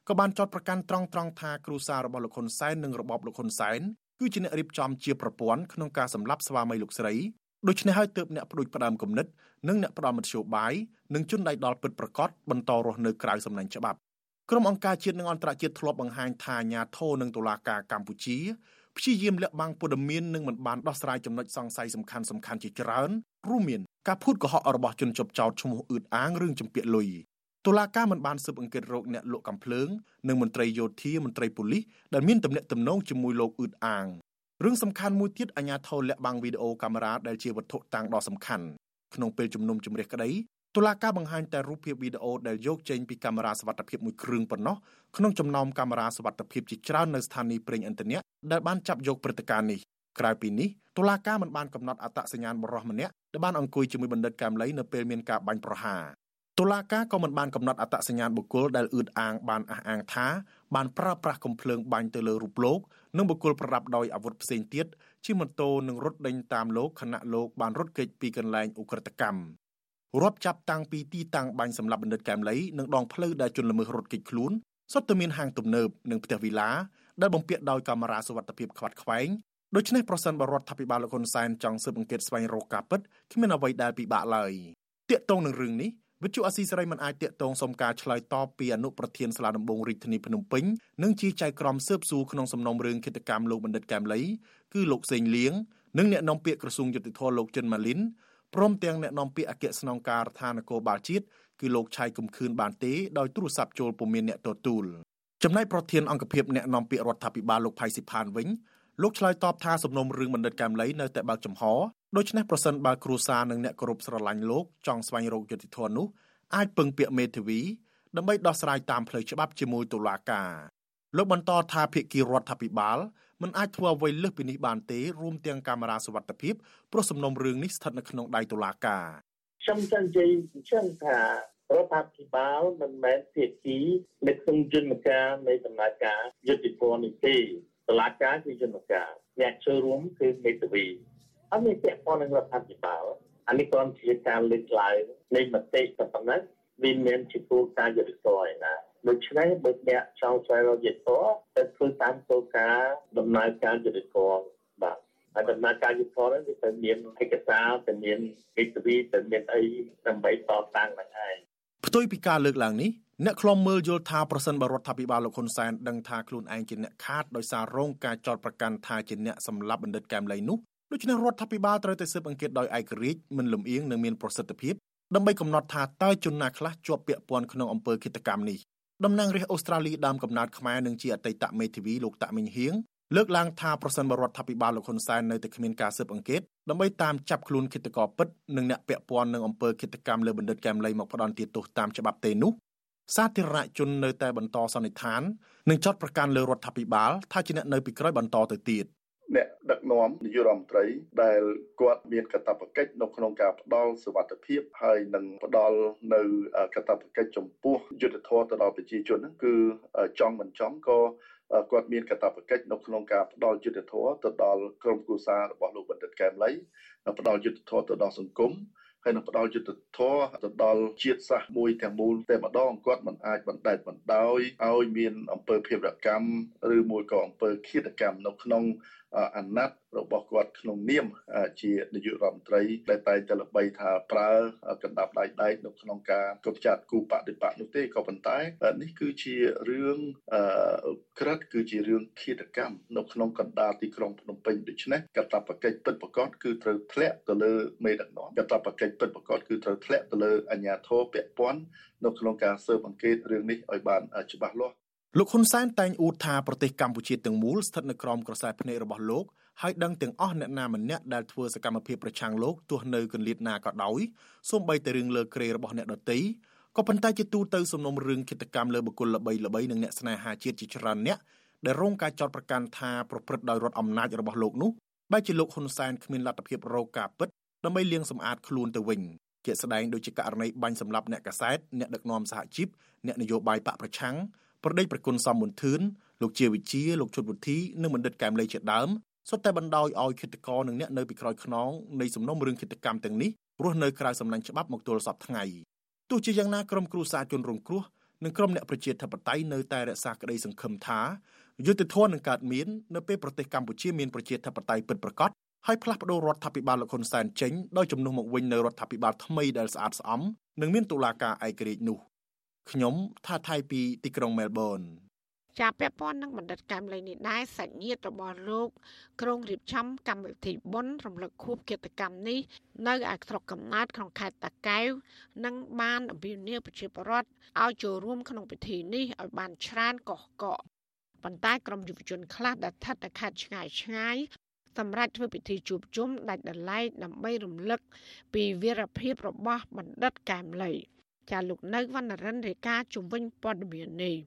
ក៏បានចោទប្រកាន់ត្រង់ត្រង់ថាគ្រូសាររបស់លោកហ៊ុនសែននិងរបបលោកហ៊ុនសែនគឺជាអ្នករៀបចំជាប្រព័ន្ធក្នុងការសម្លាប់ស្វាមីលោកស្រីដូច្នេះហើយទើបអ្នកផ្ដួចផ្ដើមគំនិតនិងអ្នកផ្ដាំមធ្យោបាយនិងជនដៃដល់ពិតប្រកបបន្តរស់នៅក្រៅសំណាញ់ច្បាប់ក្រុមអង្គការជាតិនិងអន្តរជាតិធ្លាប់បង្ហាញថាអាញាធរនិងតុលាការកម្ពុជាព្យាយាមលាក់បាំងព័ត៌មាននិងមិនបានដោះស្រាយចំណុចសង្ស័យសំខាន់សំខាន់ជាច្រើនរួមមានការភូតកុហករបស់ជនជាប់ចោតឈ្មោះអ៊ឺតអាងរឿងចម្ពាក់លុយ តុលាការមិនបានស៊ើបអង្កេតរោគអ្នកលក់កំភ្លើងនិងមន្ត្រីយោធាមន្ត្រីប៉ូលីសដែលមានទំនាក់ទំនងជាមួយលោកអ៊ឺតអាងរឿងសំខាន់មួយទៀតអាជ្ញាធរលាក់បាំងវីដេអូកាមេរ៉ាដែលជាវត្ថុតាំងដ៏សំខាន់ក្នុងពេលជំនុំជម្រះក្តីតុលាការបង្ហាញតែរូបភាពវីដេអូដែលយកចេញពីកាមេរ៉ាសវត្ថិភាពមួយគ្រឿងប៉ុណ្ណោះក្នុងចំណោមកាមេរ៉ាសវត្ថិភាពជាច្រើននៅស្ថានីយ៍ប្រេងឥន្ធនៈដែលបានចាប់យកព្រឹត្តិការណ៍នេះក្រៅពីនេះតុលាការមិនបានកំណត់អត្តសញ្ញាណបរិសម្នាក់ដែលបានអង្គុយជាមួយបណ្ឌិតកែមលីនៅពេលមានការបាញ់ប្រហារ តុលាការក៏មិនបានកំណត់អត្តសញ្ញាណបុគ្គលដែលអ៊ឺតអាងបានអះអាងថាបានប្រើប្រាស់កំភ្លើងបាញ់ទៅលើរូបលោកនិងបុគ្គលប្រដាប់ដោយអាវុធផ្សេងទៀតជិះម៉ូតូនិងរត់ដេញតាមលោកខណៈលោកបានរត់គេចពីកន្លែងឧក្រិដ្ឋកម្មរាប់ចាប់តាំងពីទីតាំងបាញ់សម្លាប់បណ្ឌិតកែមលីនិងដងផ្លូវដែលជនល្មើសរត់គេចខ្លួនសុទ្ធតែមានហាងទំនើបនិងផ្ទះវីឡាដែលបំពាក់ដោយកាមេរ៉ាសុវត្ថិភាពខ្វាត់ខ្វែងដូច្នេះប្រសិនបរដ្ឋាភិបាលលោកហ៊ុនសែនចង់ស៊ើបអង្កេតស្វែងរកការពិតគ្មានអ្វីដែលពិបាកឡើយទាក់ទងនឹងរឿងនេះ វិទ្យុអស៊ីសេរីមិនអាចតាក់ទងសុំការឆ្លើយតបពីអនុប្រធានសាលាដំបងរាជធានីភ្នំពេញនិងជាចៅក្រមស៊ើបសួរក្នុងសំណុំរឿងគិតកម្មលោកបណ្ឌិតកែមលីគឺលោកសេងលៀងនិងអ្នកនាំពាក្យក្រសួងយុតិធម៌លោកចិនម៉ាលីនព្រមទាំងអ្នកនាំពាក្យអគ្គស្នងការដ្ឋាននគរបាលជាតិគឺលោកឆៃកំខឿនបានទេដោយទូរស័ព្ទចូលពុំមានអ្នកទទួលចំណែកប្រធានអង្គភិបអ្នកនាំពាក្យរដ្ឋាភិបាលលោកផៃស៊ីផានវិញលោកឆ្លើយតបថាសំណុំរឿងបណ្ឌិតកែមលីនៅតែបើកចំហ ដូច្នេះប្រសិនបើគ្រួសារនិងអ្នកគោរពស្រឡាញ់លោកចង់ស្វែងរកយុត្តិធម៌នោះអាចពឹងពាក្យមេធាវីដើម្បីដោះស្រាយតាមផ្លូវច្បាប់ជាមួយតុលាការលោកបន្តថាភាគីរដ្ឋាភិបាលមិនអាចធ្វើអ្វីលើសពីនេះបានទេរួមទាំងកាមេរ៉ាសវត្ថិភាពព្រោះសំណុំរឿងនេះស្ថិតនៅក្នុងដៃតុលាការខ្ញុំចង់និយាយអញ្ចឹងថារដ្ឋាភិបាលមិនមែនភាគីនៅក្នុងយន្តការនៃដំណើរការយុតិធម៌នេះទេតុលាការគឺយន្តការអ្នកចូលរួមគឺមេធាវី អត់មានពាក់ព័ន្ធនឹងរដ្ឋាភិបាលអានេះគ្រាន់ជាការលើកឡើងនៃមតិតែប៉ុណ្ណឹងវាមានជាគោលការណ៍យុត្តិធម៌ឯណាដូច្នេះបើអ្នកចង់ស្វែងរកយុត្តិធម៌ទៅធ្វើតាមគោលការណ៍ដំណើរការយុត្តិធម៌បាទហើយដំណើរការយុត្តិធម៌នេះវាទៅមានឯកសារទៅមានកិច្ចវិទៅមានអីដើម្បីតតាំងនឹងឯងផ្ទុយពីការលើកឡើងនេះអ្នកខ្លំមើលយល់ថាប្រសិនបរដ្ឋាភិបាលលោកហ៊ុនសែនដឹងថាខ្លួនឯងជាអ្នកខាតដោយសាររងការចោទប្រកាន់ថាជាអ្នកសម្លាប់បណ្ឌិតកែមលីនោះ ដូច្នេះរដ្ឋាភិបាលត្រូវតែស៊ើបអង្កេតដោយឯករាជ្យមិនលំអៀងនិងមានប្រសិទ្ធភាពដើម្បីកំណត់ថាតើជនណាខ្លះជាប់ពាក់ព័ន្ធក្នុងអំពើឃាតកម្មនេះតំណាងរាស្ត្រអូស្ត្រាលីដើមកំណើតខ្មែរនិងជាអតីតមេធាវីលោកតាក់មីងហៀងលើកឡើងថាប្រសិនបរដ្ឋាភិបាលលោកហ៊ុនសែននៅតែគ្មានការស៊ើបអង្កេតដើម្បីតាមចាប់ខ្លួនឃាតករពិតនិងអ្នកពាក់ព័ន្ធនឹងអំពើឃាតកម្មលើបណ្ឌិតកែមលីមកផ្ដន់ទោសតាមច្បាប់ទេនោះសាធារណជននៅតែបន្តសន្និដ្ឋាននិងចាត់ប្រកាន់លើរដ្ឋាភិបាលថាជាអ្នកនៅពីក្រោយបន្តទៅទៀត អ្នកដឹកនាំនាយករដ្ឋមន្ត្រីដែលគាត់មានកាតព្វកិច្ចនៅក្នុងការផ្ដល់សុវត្ថិភាពហើយនឹងផ្ដល់នៅកាតព្វកិច្ចចំពោះយុទ្ធធម៌ទៅដល់ប្រជាជនហ្នឹងគឺចង់មិនចង់ក៏គាត់មានកាតព្វកិច្ចនៅក្នុងការផ្ដល់យុទ្ធធម៌ទៅដល់ក្រុមគ្រួសាររបស់លោកបណ្ឌិតកែមលីផ្ដល់យុទ្ធធម៌ទៅដល់សង្គមហើយនឹងផ្ដល់យុទ្ធធរទៅដល់ជាតិសាសន៍មួយទាំងមូលតែម្ដងគាត់មិនអាចបណ្តែតបណ្ដោយឲ្យមានអំពើភេរកម្មឬមួយក៏អំពើឃាតកម្មនៅក្នុង អាណត្តិរបស់គាត់ក្នុងនាមជានាយករដ្ឋមន្ត្រីដែលតែងតែល្បីថាប្រើកណ្ដាប់ដៃដែកនៅក្នុងការកបចាត់គូបដិបត្តិនោះទេក៏ប៉ុន្តែនេះគឺជារឿងក្រិតគឺជារឿងឃាតកម្មនៅក្នុងកណ្ដាលទីក្រុងភ្នំពេញដូច្នេះកតបកិច្ចពិតប្រកបគឺត្រូវធ្លាក់ទៅលើមេដឹកនាំកតបកិច្ចពិតប្រកបគឺត្រូវធ្លាក់ទៅលើអាជ្ញាធរពាក់ព័ន្ធនៅក្នុងការស៊ើបអង្កេតរឿងនេះឲ្យបានច្បាស់លាស់ លោកហ៊ុនសែនតែងអួតថាប្រទេសកម្ពុជាទាំងមូលស្ថិតនៅក្រោមក្រសែភ្នែករបស់លោកហើយដឹងទាំងអស់អ្នកណាម្នាក់ដែលធ្វើសកម្មភាពប្រឆាំងលោកទោះនៅកន្លៀតណាក៏ដោយសូម្បីតែរឿងលើក្រេរបស់អ្នកដទៃក៏ប៉ុន្តែជាទូទៅសំណុំរឿងគិតកម្មលើបុគ្គលល្បីល្បីនិងអ្នកស្នេហាជាតិជាច្រើនអ្នកដែលរងការចោទប្រកាន់ថាប្រព្រឹត្តដោយរដ្ឋអំណាចរបស់លោកនោះបែរជាលោកហ៊ុនសែនគ្មានលទ្ធភាពរកការពិតដើម្បីលាងសម្អាតខ្លួនទៅវិញជាស្ដែងដូចជាករណីបាញ់សម្លាប់អ្នកកសែតអ្នកដឹកនាំសហជីពអ្នកនយោបាយបកប្រឆាំង ប្រដេចប្រគុណសំមុនធឿនលោកជាវិជាលោកជុតវុធីនិងបណ្ឌិតកែមលីជាដើមសុទ្ធតែបណ្ដោយឲ្យគិតកោនិងអ្នកនៅពីក្រោយខ្នងនៃសំណុំរឿងគិតកម្មទាំងនេះរស់នៅក្រៅសំណាញ់ច្បាប់មកទល់សពថ្ងៃទោះជាយ៉ាងណាក្រុមគ្រួសារជនរងគ្រោះនិងក្រុមអ្នកប្រជាធិបតេយ្យនៅតែរក្សាក្តីសង្ឃឹមថាយុទ្ធធននឹងកើតមាននៅពេលប្រទេសកម្ពុជាមានប្រជាធិបតេយ្យពិតប្រាកដហើយផ្លាស់ប្តូររដ្ឋាភិបាលលោកហ៊ុនសែនចេញដោយជំនួសមកវិញនៅរដ្ឋាភិបាលថ្មីដែលស្អាតស្អំនិងមានតុលាការឯករាជ្យនោះ ខ្ញុំថាថៃពីទីក្រុងមែលប៊នជាពាក់ព័ន្ធនឹងបណ្ឌិតកម្មលេងនេះដែរសាច់ញាតិរបស់លោកក្រុងរៀបចំកម្មវិធីបុណ្យរំលឹកខួបកិច្ចកម្មនេះនៅឯស្រុកកំណើតក្នុងខេត្តតាកែវនិងបានអភិនិយប្រជាពលរដ្ឋឲ្យចូលរួមក្នុងពិធីនេះឲ្យបានច្រើនកុះកកប៉ុន្តែក្រុមយុវជនខ្លះដែលស្ថិតនៅខេត្តឆ្ងាយឆ្ងាយសម្រាប់ធ្វើពិធីជួបជុំដាច់ដライដើម្បីរំលឹកពីវីរភាពរបស់បណ្ឌិតកែមលី ចាលោកនៅវណ្ណរិនរាយការណ៍ជំវិញព័ត៌មាននេះ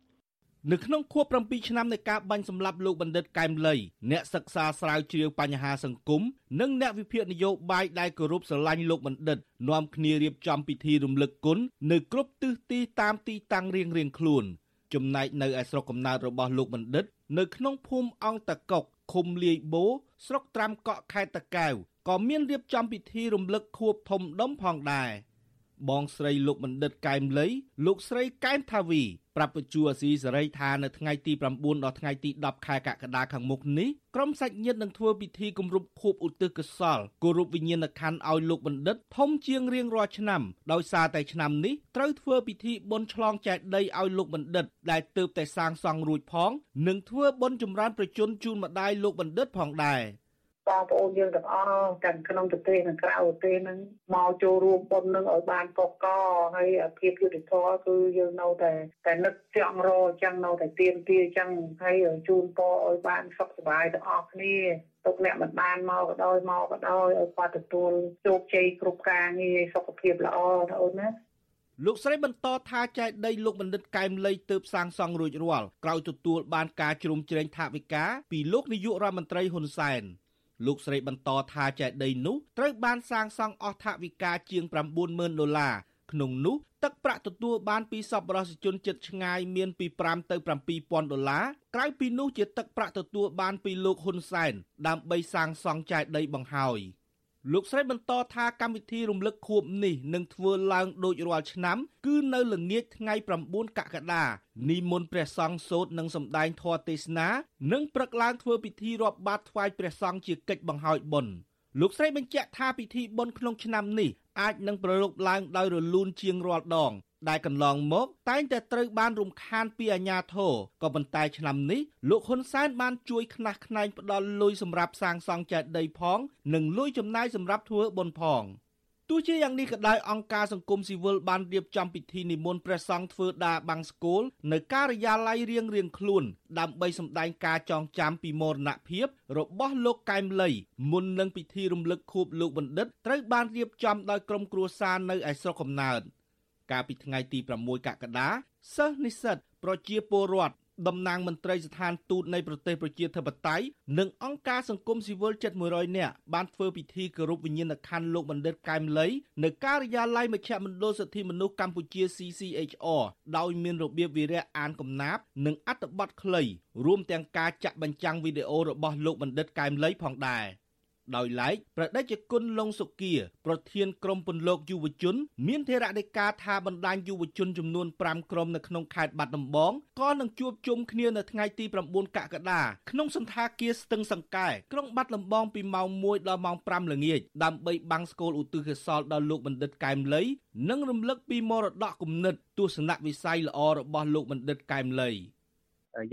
នៅក្នុងខួប7ឆ្នាំនៃការបាញ់សម្លាប់លោកបណ្ឌិតកែមលីអ្នកសិក្សាស្រាវជ្រាវបញ្ហាសង្គមនិងអ្នកវិភាគនយោបាយដែលគោរពស្រឡាញ់លោកបណ្ឌិតនាំគ្នារៀបចំពិធីរំលឹកគុណនៅគ្រប់ទិសទីតាមទីតាំងរៀងៗខ្លួន ចំណែកនៅឯស្រុកកំណើតរបស់លោកបណ្ឌិត នៅក្នុងភូមិអង្គតកុកឃុំលាយបូស្រុកត្រាំកក់ខេត្តតាកែវក៏មានរៀបចំពិធីរំលឹកខួបធំដុំផងដែរ បងស្រីលោកបណ្ឌិតកែមលីលោកស្រីកែមថាវីប្រាប់បញ្ជួអាស៊ីសេរីថានៅថ្ងៃទី9ដល់ថ្ងៃទី10ខែកក្កដាខាងមុខនេះក្រុមសាច់ញាតិនឹងធ្វើពិធីគម្រប់ខួបឧទ្ទិសកុសលគោរពវិញ្ញាណក្ខន្ធឲ្យលោកបណ្ឌិតធំជាងរៀងរាល់ឆ្នាំដោយសារតែឆ្នាំនេះត្រូវធ្វើពិធីបុណ្យឆ្លងចែកដីឲ្យលោកបណ្ឌិតដែលទើបតែសាងសង់រួចផង និងធ្វើបុណ្យចម្រើនប្រជញ្ញជូនម្ដាយលោកបណ្ឌិតផងដែរ បងប្អូនយើងទាំងអស់ទាំងក្នុងប្រទេសនិងក្រៅប្រទេសហ្នឹងមកចូលរួមបុណ្យនឹងឲ្យបានកកកហើយភាពយុត្តិធម៌គឺយើងនៅតែតែនឹកចង់រអញ្ចឹងនៅតែទៀមទាអញ្ចឹងហើយជូនពរឲ្យបានសុខសប្បាយទាំងអស់គ្នាទុកអ្នកមិនបានមកក៏ដោយមកក៏ដោយឲ្យគាត់ទទួលជោគជ័យគ្រប់ការងារសុខភាពល្អណាអូនណាលោកស្រីបន្តថាចែកដីលោកបណ្ឌិតកែមលីទើបសាងសង់រួចរាល់ក្រោយទទួលបានការជ្រោមជ្រែងថវិកាពីលោកនាយករដ្ឋមន្ត្រីហ៊ុនសែន លោកស្រីបន្តថាចេតិយនោះត្រូវបានសាងសង់អស់ថវិកាជាង90000ដុល្លារក្នុងនោះទឹកប្រាក់ទទួលបានពីសប្បុរសជនចិត្តឆ្ងាយមានពី5ទៅ7000ដុល្លារក្រៅពីនោះជាទឹកប្រាក់ទទួលបានពីលោកហ៊ុនសែនដើម្បីសាងសង់ចេតិយបង្ហើយ។ លោកស្រីបន្តថាកម្មវិធីរំលឹកខួបនេះនឹងធ្វើឡើងដូចរាល់ឆ្នាំ គឺនៅល្ងាចថ្ងៃ9កក្កដានិមន្តព្រះសង្ឃសូត្រនិងសម្ដែងធម៌ទេសនានិងព្រឹកឡើងធ្វើពិធីរាប់បាតថ្វាយព្រះសង្ឃជាកិច្ចបង្ហើយបុណ្យលោកស្រីបញ្ជាក់ថាពិធីបុណ្យក្នុងឆ្នាំនេះអាចនឹងប្រឡូកឡើងដោយរលូនជាងរាល់ដង ដែលកន្លងមកតែងតែត្រូវបានរំខានពីអាជ្ញាធរក៏ប៉ុន្តែឆ្នាំនេះលោកហ៊ុនសែនបានជួយខ្នះខ្នែងផ្ដល់លុយសម្រាប់សាងសង់ចេតិយផង និងលុយចំណាយសម្រាប់ធ្វើបុណ្យផងទោះជាយ៉ាងនេះក៏ដោយអង្គការសង្គមស៊ីវិលបានរៀបចំពិធីនិមន្តព្រះសង្ឃធ្វើដាបាំងស្គលនៅការិយាល័យរៀងរៀងខ្លួន ដើម្បីសម្ដែងការចងចាំពីមរណភាពរបស់លោកកែមលីមុននឹងពិធីរំលឹកខួបលោកបណ្ឌិតត្រូវបានរៀបចំដោយក្រុមគ្រួសារនៅឯស្រុកកំណើត។ កាលពីថ្ងៃទី6កក្កដាសិស្សនិស្សិតប្រជាពលរដ្ឋតំណាងមន្ត្រីស្ថានទូតនៃប្រទេសប្រជាធិបតេយ្យនិងអង្គការសង្គមស៊ីវិលជិត100នាក់បានធ្វើពិធីគោរពវិញ្ញាណក្ខន្ធលោកបណ្ឌិតកែមលីនៅការិយាល័យមជ្ឈមណ្ឌលសិទ្ធិមនុស្សកម្ពុជា CCHR ដោយមានរបៀបវិរៈអានកំណាព្យនិងអត្ថបទខ្លីរួមទាំងការចាក់បញ្ចាំងវីដេអូរបស់លោកបណ្ឌិតកែមលីផងដែរ។ ដោយឡែកប្រដេជគុណលងសុគាប្រធានក្រុមពន្លកយុវជន មានធរណីការថាបណ្ដាញយុវជនចំនួន5ក្រុមនៅក្នុងខេត្តបាត់ដំបងក៏នឹងជួបជុំគ្នានៅថ្ងៃទី9កក្កដាក្នុងសន្តាគារស្ទឹងសង្កែក្រុងបាត់ដំបងពីម៉ោង1ដល់ម៉ោង5ល្ងាចដើម្បីបាំងស្កូលឧទ្ទិសកុសលដល់លោកបណ្ឌិតកែមលីនិងរំលឹកពីមរតកគំនិតទស្សនវិស័យល្អរបស់លោកបណ្ឌិតកែមលី។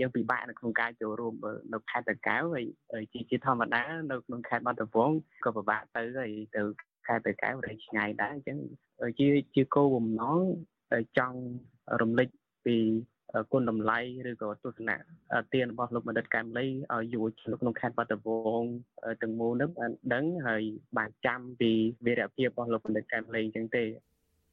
យើងពិបាកនៅក្នុងការចូលរួមនៅខេត្តតាកែវហើយជាជាធម្មតានៅក្នុងខេត្តបាត់ដំបងក៏ពិបាកទៅហើយទៅខេត្តតាកែវរែងឆ្ងាយដែរអញ្ចឹងជាជាគោលបំណងចង់រំលឹកពីគុណតម្លៃឬក៏ទស្សនៈទានរបស់លោកបណ្ឌិតកែមលីឲ្យយុវជនក្នុងខេត្តបាត់ដំបងទាំងមូលនឹងបានដឹងហើយបានចាំពីវីរភាពរបស់លោកបណ្ឌិតកែមលីអញ្ចឹងទេ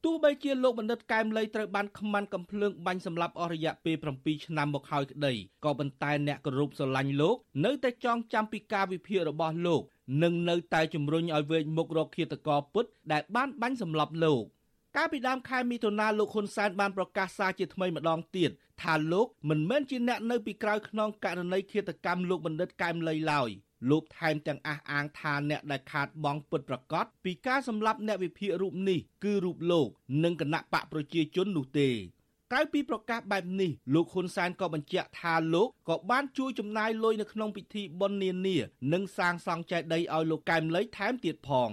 ទោះបីជាលោកបណ្ឌិតកែមលីត្រូវបានខ្មាន់កំភ្លើងបាញ់សម្លាប់អស់រយៈពេល7ឆ្នាំមកហើយក្តីក៏ប៉ុន្តែអ្នកគោរពស្រឡាញ់លោក នៅតែចងចាំពីការវិភាគរបស់លោកនិងនៅតែជំរុញឲ្យវេកមុខរកឃាតករពុតដែលបានបាញ់សម្លាប់លោកកាលពីដើមខែមិថុនាលោកហ៊ុនសែនបានប្រកាសសារជាថ្មីម្ដងទៀតថាលោកមិនមែនជាអ្នកនៅពីក្រោយខ្នងករណីឃាតកម្មលោកបណ្ឌិតកែមលីឡើយ លោកថែមទាំងអះអាងថាអ្នកដែលខាតបង់ពិតប្រកបពីការសម្លាប់អ្នកវិភាគរូបនេះគឺរូបលោកនិងគណៈបកប្រជាជននោះទេក្រៅពីប្រកាសបែបនេះលោកហ៊ុនសែនក៏បញ្ជាក់ថាលោកក៏បានជួយចំណាយលុយនៅក្នុងពិធីបុណ្យនានានិងសាងសង់ចេតិយឲ្យលោកកែមលីថែមទៀតផង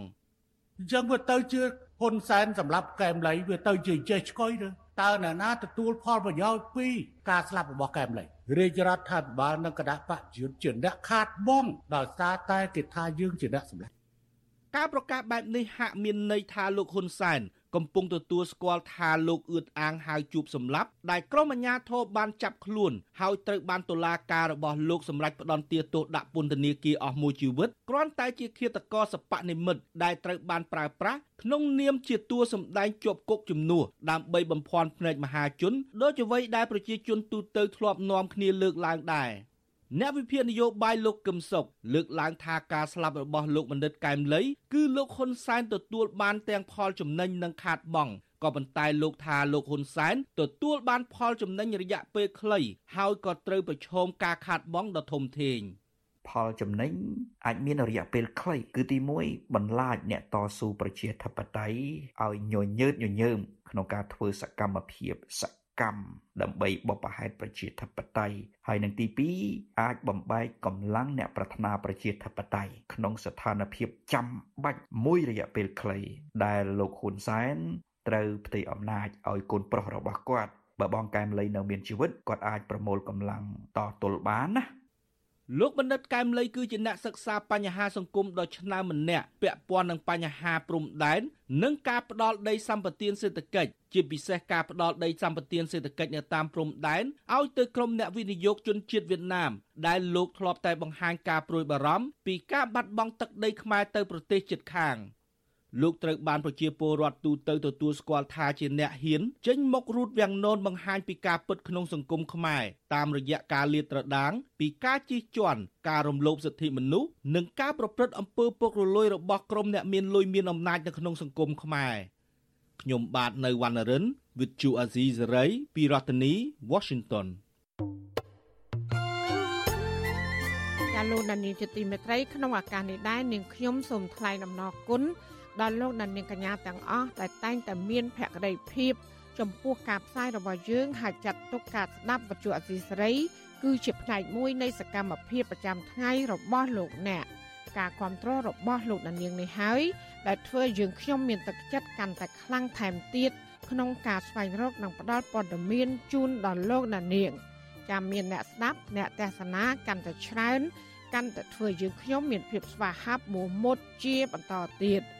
អញ្ចឹងវាទៅជាហ៊ុនសែនសម្រាប់កែមលីវាទៅជាចេះឆ្កុយទៅតើអ្នកណាទទួលផលប្រយោជន៍ពីការស្លាប់របស់កែមលី រាជរដ្ឋាភិបាលនិងគណៈបកយុទ្ធជាអ្នកខាតបង់ដោយសារតែគេថាយើងជាអ្នកសម្លាប់ ការប្រកាសបែបនេះហាក់មានន័យថាលោកហ៊ុនសែនកំពុងទទួលស្គាល់ថាលោកអឿតអាងហៅជួបសម្លាប់ដែលក្រុមអាជ្ញាធរបានចាប់ខ្លួនហើយត្រូវបានតុលាការរបស់លោកសម្រេចផ្តន្ទាទោសដាក់ពន្ធនាគារអស់មួយជីវិតគ្រាន់តែជាឃាតករសពនិមិត្តដែលត្រូវបានប្រើប្រាស់ក្នុងនាមជាតួសម្ដែងជាប់គុកជំនួសដើម្បីបំភាន់ភ្នែកមហាជនដោយអ្វីដែលប្រជាជនទូទៅធ្លាប់នាំគ្នាលើកឡើងដែរ អ្នកវិភាគនយោបាយលោកកឹមសុខលើកឡើងថាការស្លាប់របស់លោកបណ្ឌិតកែមលីគឺលោកហ៊ុនសែនទទួលបានទាំងផលចំណេញនិងខាតបង់ក៏ប៉ុន្តែលោកថាលោកហ៊ុនសែនទទួលបានផលចំណេញរយៈពេលខ្លីហើយក៏ត្រូវប្រឈមការខាតបង់ដ៏ធំធេងផលចំណេញអាចមានរយៈពេលខ្លីគឺទី1បន្លាចអ្នកតស៊ូប្រជាធិបតេយ្យឲ្យញញើតញញើមក្នុងការធ្វើសកម្មភាពស កម្មដើម្បីបបផែតប្រជាធិបតេយ្យហើយនឹងទី2អាចបំបែកកម្លាំងអ្នកប្រាថ្នាប្រជាធិបតេយ្យក្នុងស្ថានភាពចាំបាច់មួយរយៈពេលខ្លី ដែលលោកហ៊ុនសែនត្រូវផ្ទៃអំណាចឲ្យកូនប្រុសរបស់គាត់បើបងកែមលីនៅមានជីវិតគាត់អាចប្រមូលកម្លាំងតទល់បានណា លោកបណ្ឌិតកែមលីគឺជាអ្នកសិក្សាបញ្ហាសង្គមដ៏ឆ្នើមម្នាក់ពាក់ព័ន្ធនឹងបញ្ហាព្រំដែននិងការផ្ដាល់ដីសម្បត្តិសេដ្ឋកិច្ចជាពិសេសការផ្ដាល់ដីសម្បត្តិសេដ្ឋកិច្ចនៅតាមព្រំដែនឲ្យទៅក្រុមអ្នកវិនិយោគជនជាតិវៀតណាមដែលលោកធ្លាប់តែបង្ហាញការព្រួយបារម្ភពីការបាត់បង់ទឹកដីខ្មែរទៅប្រទេសជិតខាង។ លោកត្រូវបានប្រជាពលរដ្ឋទូទៅទទួលស្គាល់ថាជាអ្នកហ៊ានចេញមុខរូតវាំងននបង្ហាញពីការពិតក្នុងសង្គមខ្មែរតាមរយៈការលាតត្រដាង ពីការជិះជាន់ការរំលោភសិទ្ធិមនុស្សនិងការប្រព្រឹត្តអំពើពុករលួយរបស់ក្រុមអ្នកមានលុយមានអំណាចនៅក្នុងសង្គមខ្មែរខ្ញុំបាទនៅវណ្ណរិន With Chu Azizi Saray ពីរដ្ឋធានី Washington ាលោកដានីជាទីមេត្រីក្នុងឱកាសនេះដែរនាងខ្ញុំសូមថ្លែងអំណរគុណ ដល់លោកអ្នកនាងកញ្ញាទាំងអស់ដែលតែងតែមានភក្ដីភាពចំពោះការផ្សាយរបស់យើងហើយចាត់ទុកការស្ដាប់វិទ្យុអសីសេរីគឺជាផ្នែកមួយនៃសកម្មភាពប្រចាំថ្ងៃរបស់លោកអ្នកការគ្រប់គ្រងរបស់លោកអ្នកនាងនេះហើយដែលធ្វើយើងខ្ញុំមានទឹកចិត្តកាន់តែខ្លាំងថែមទៀតក្នុងការស្វែងរកនិងផ្តល់ព័ត៌មានជូនដល់លោកអ្នកនាងចាំមានអ្នកស្ដាប់អ្នកទេសនាកាន់តែច្រើនកាន់តែធ្វើយើងខ្ញុំមានភាពស្វាហាប់មោះមុតជាបន្តទៀត។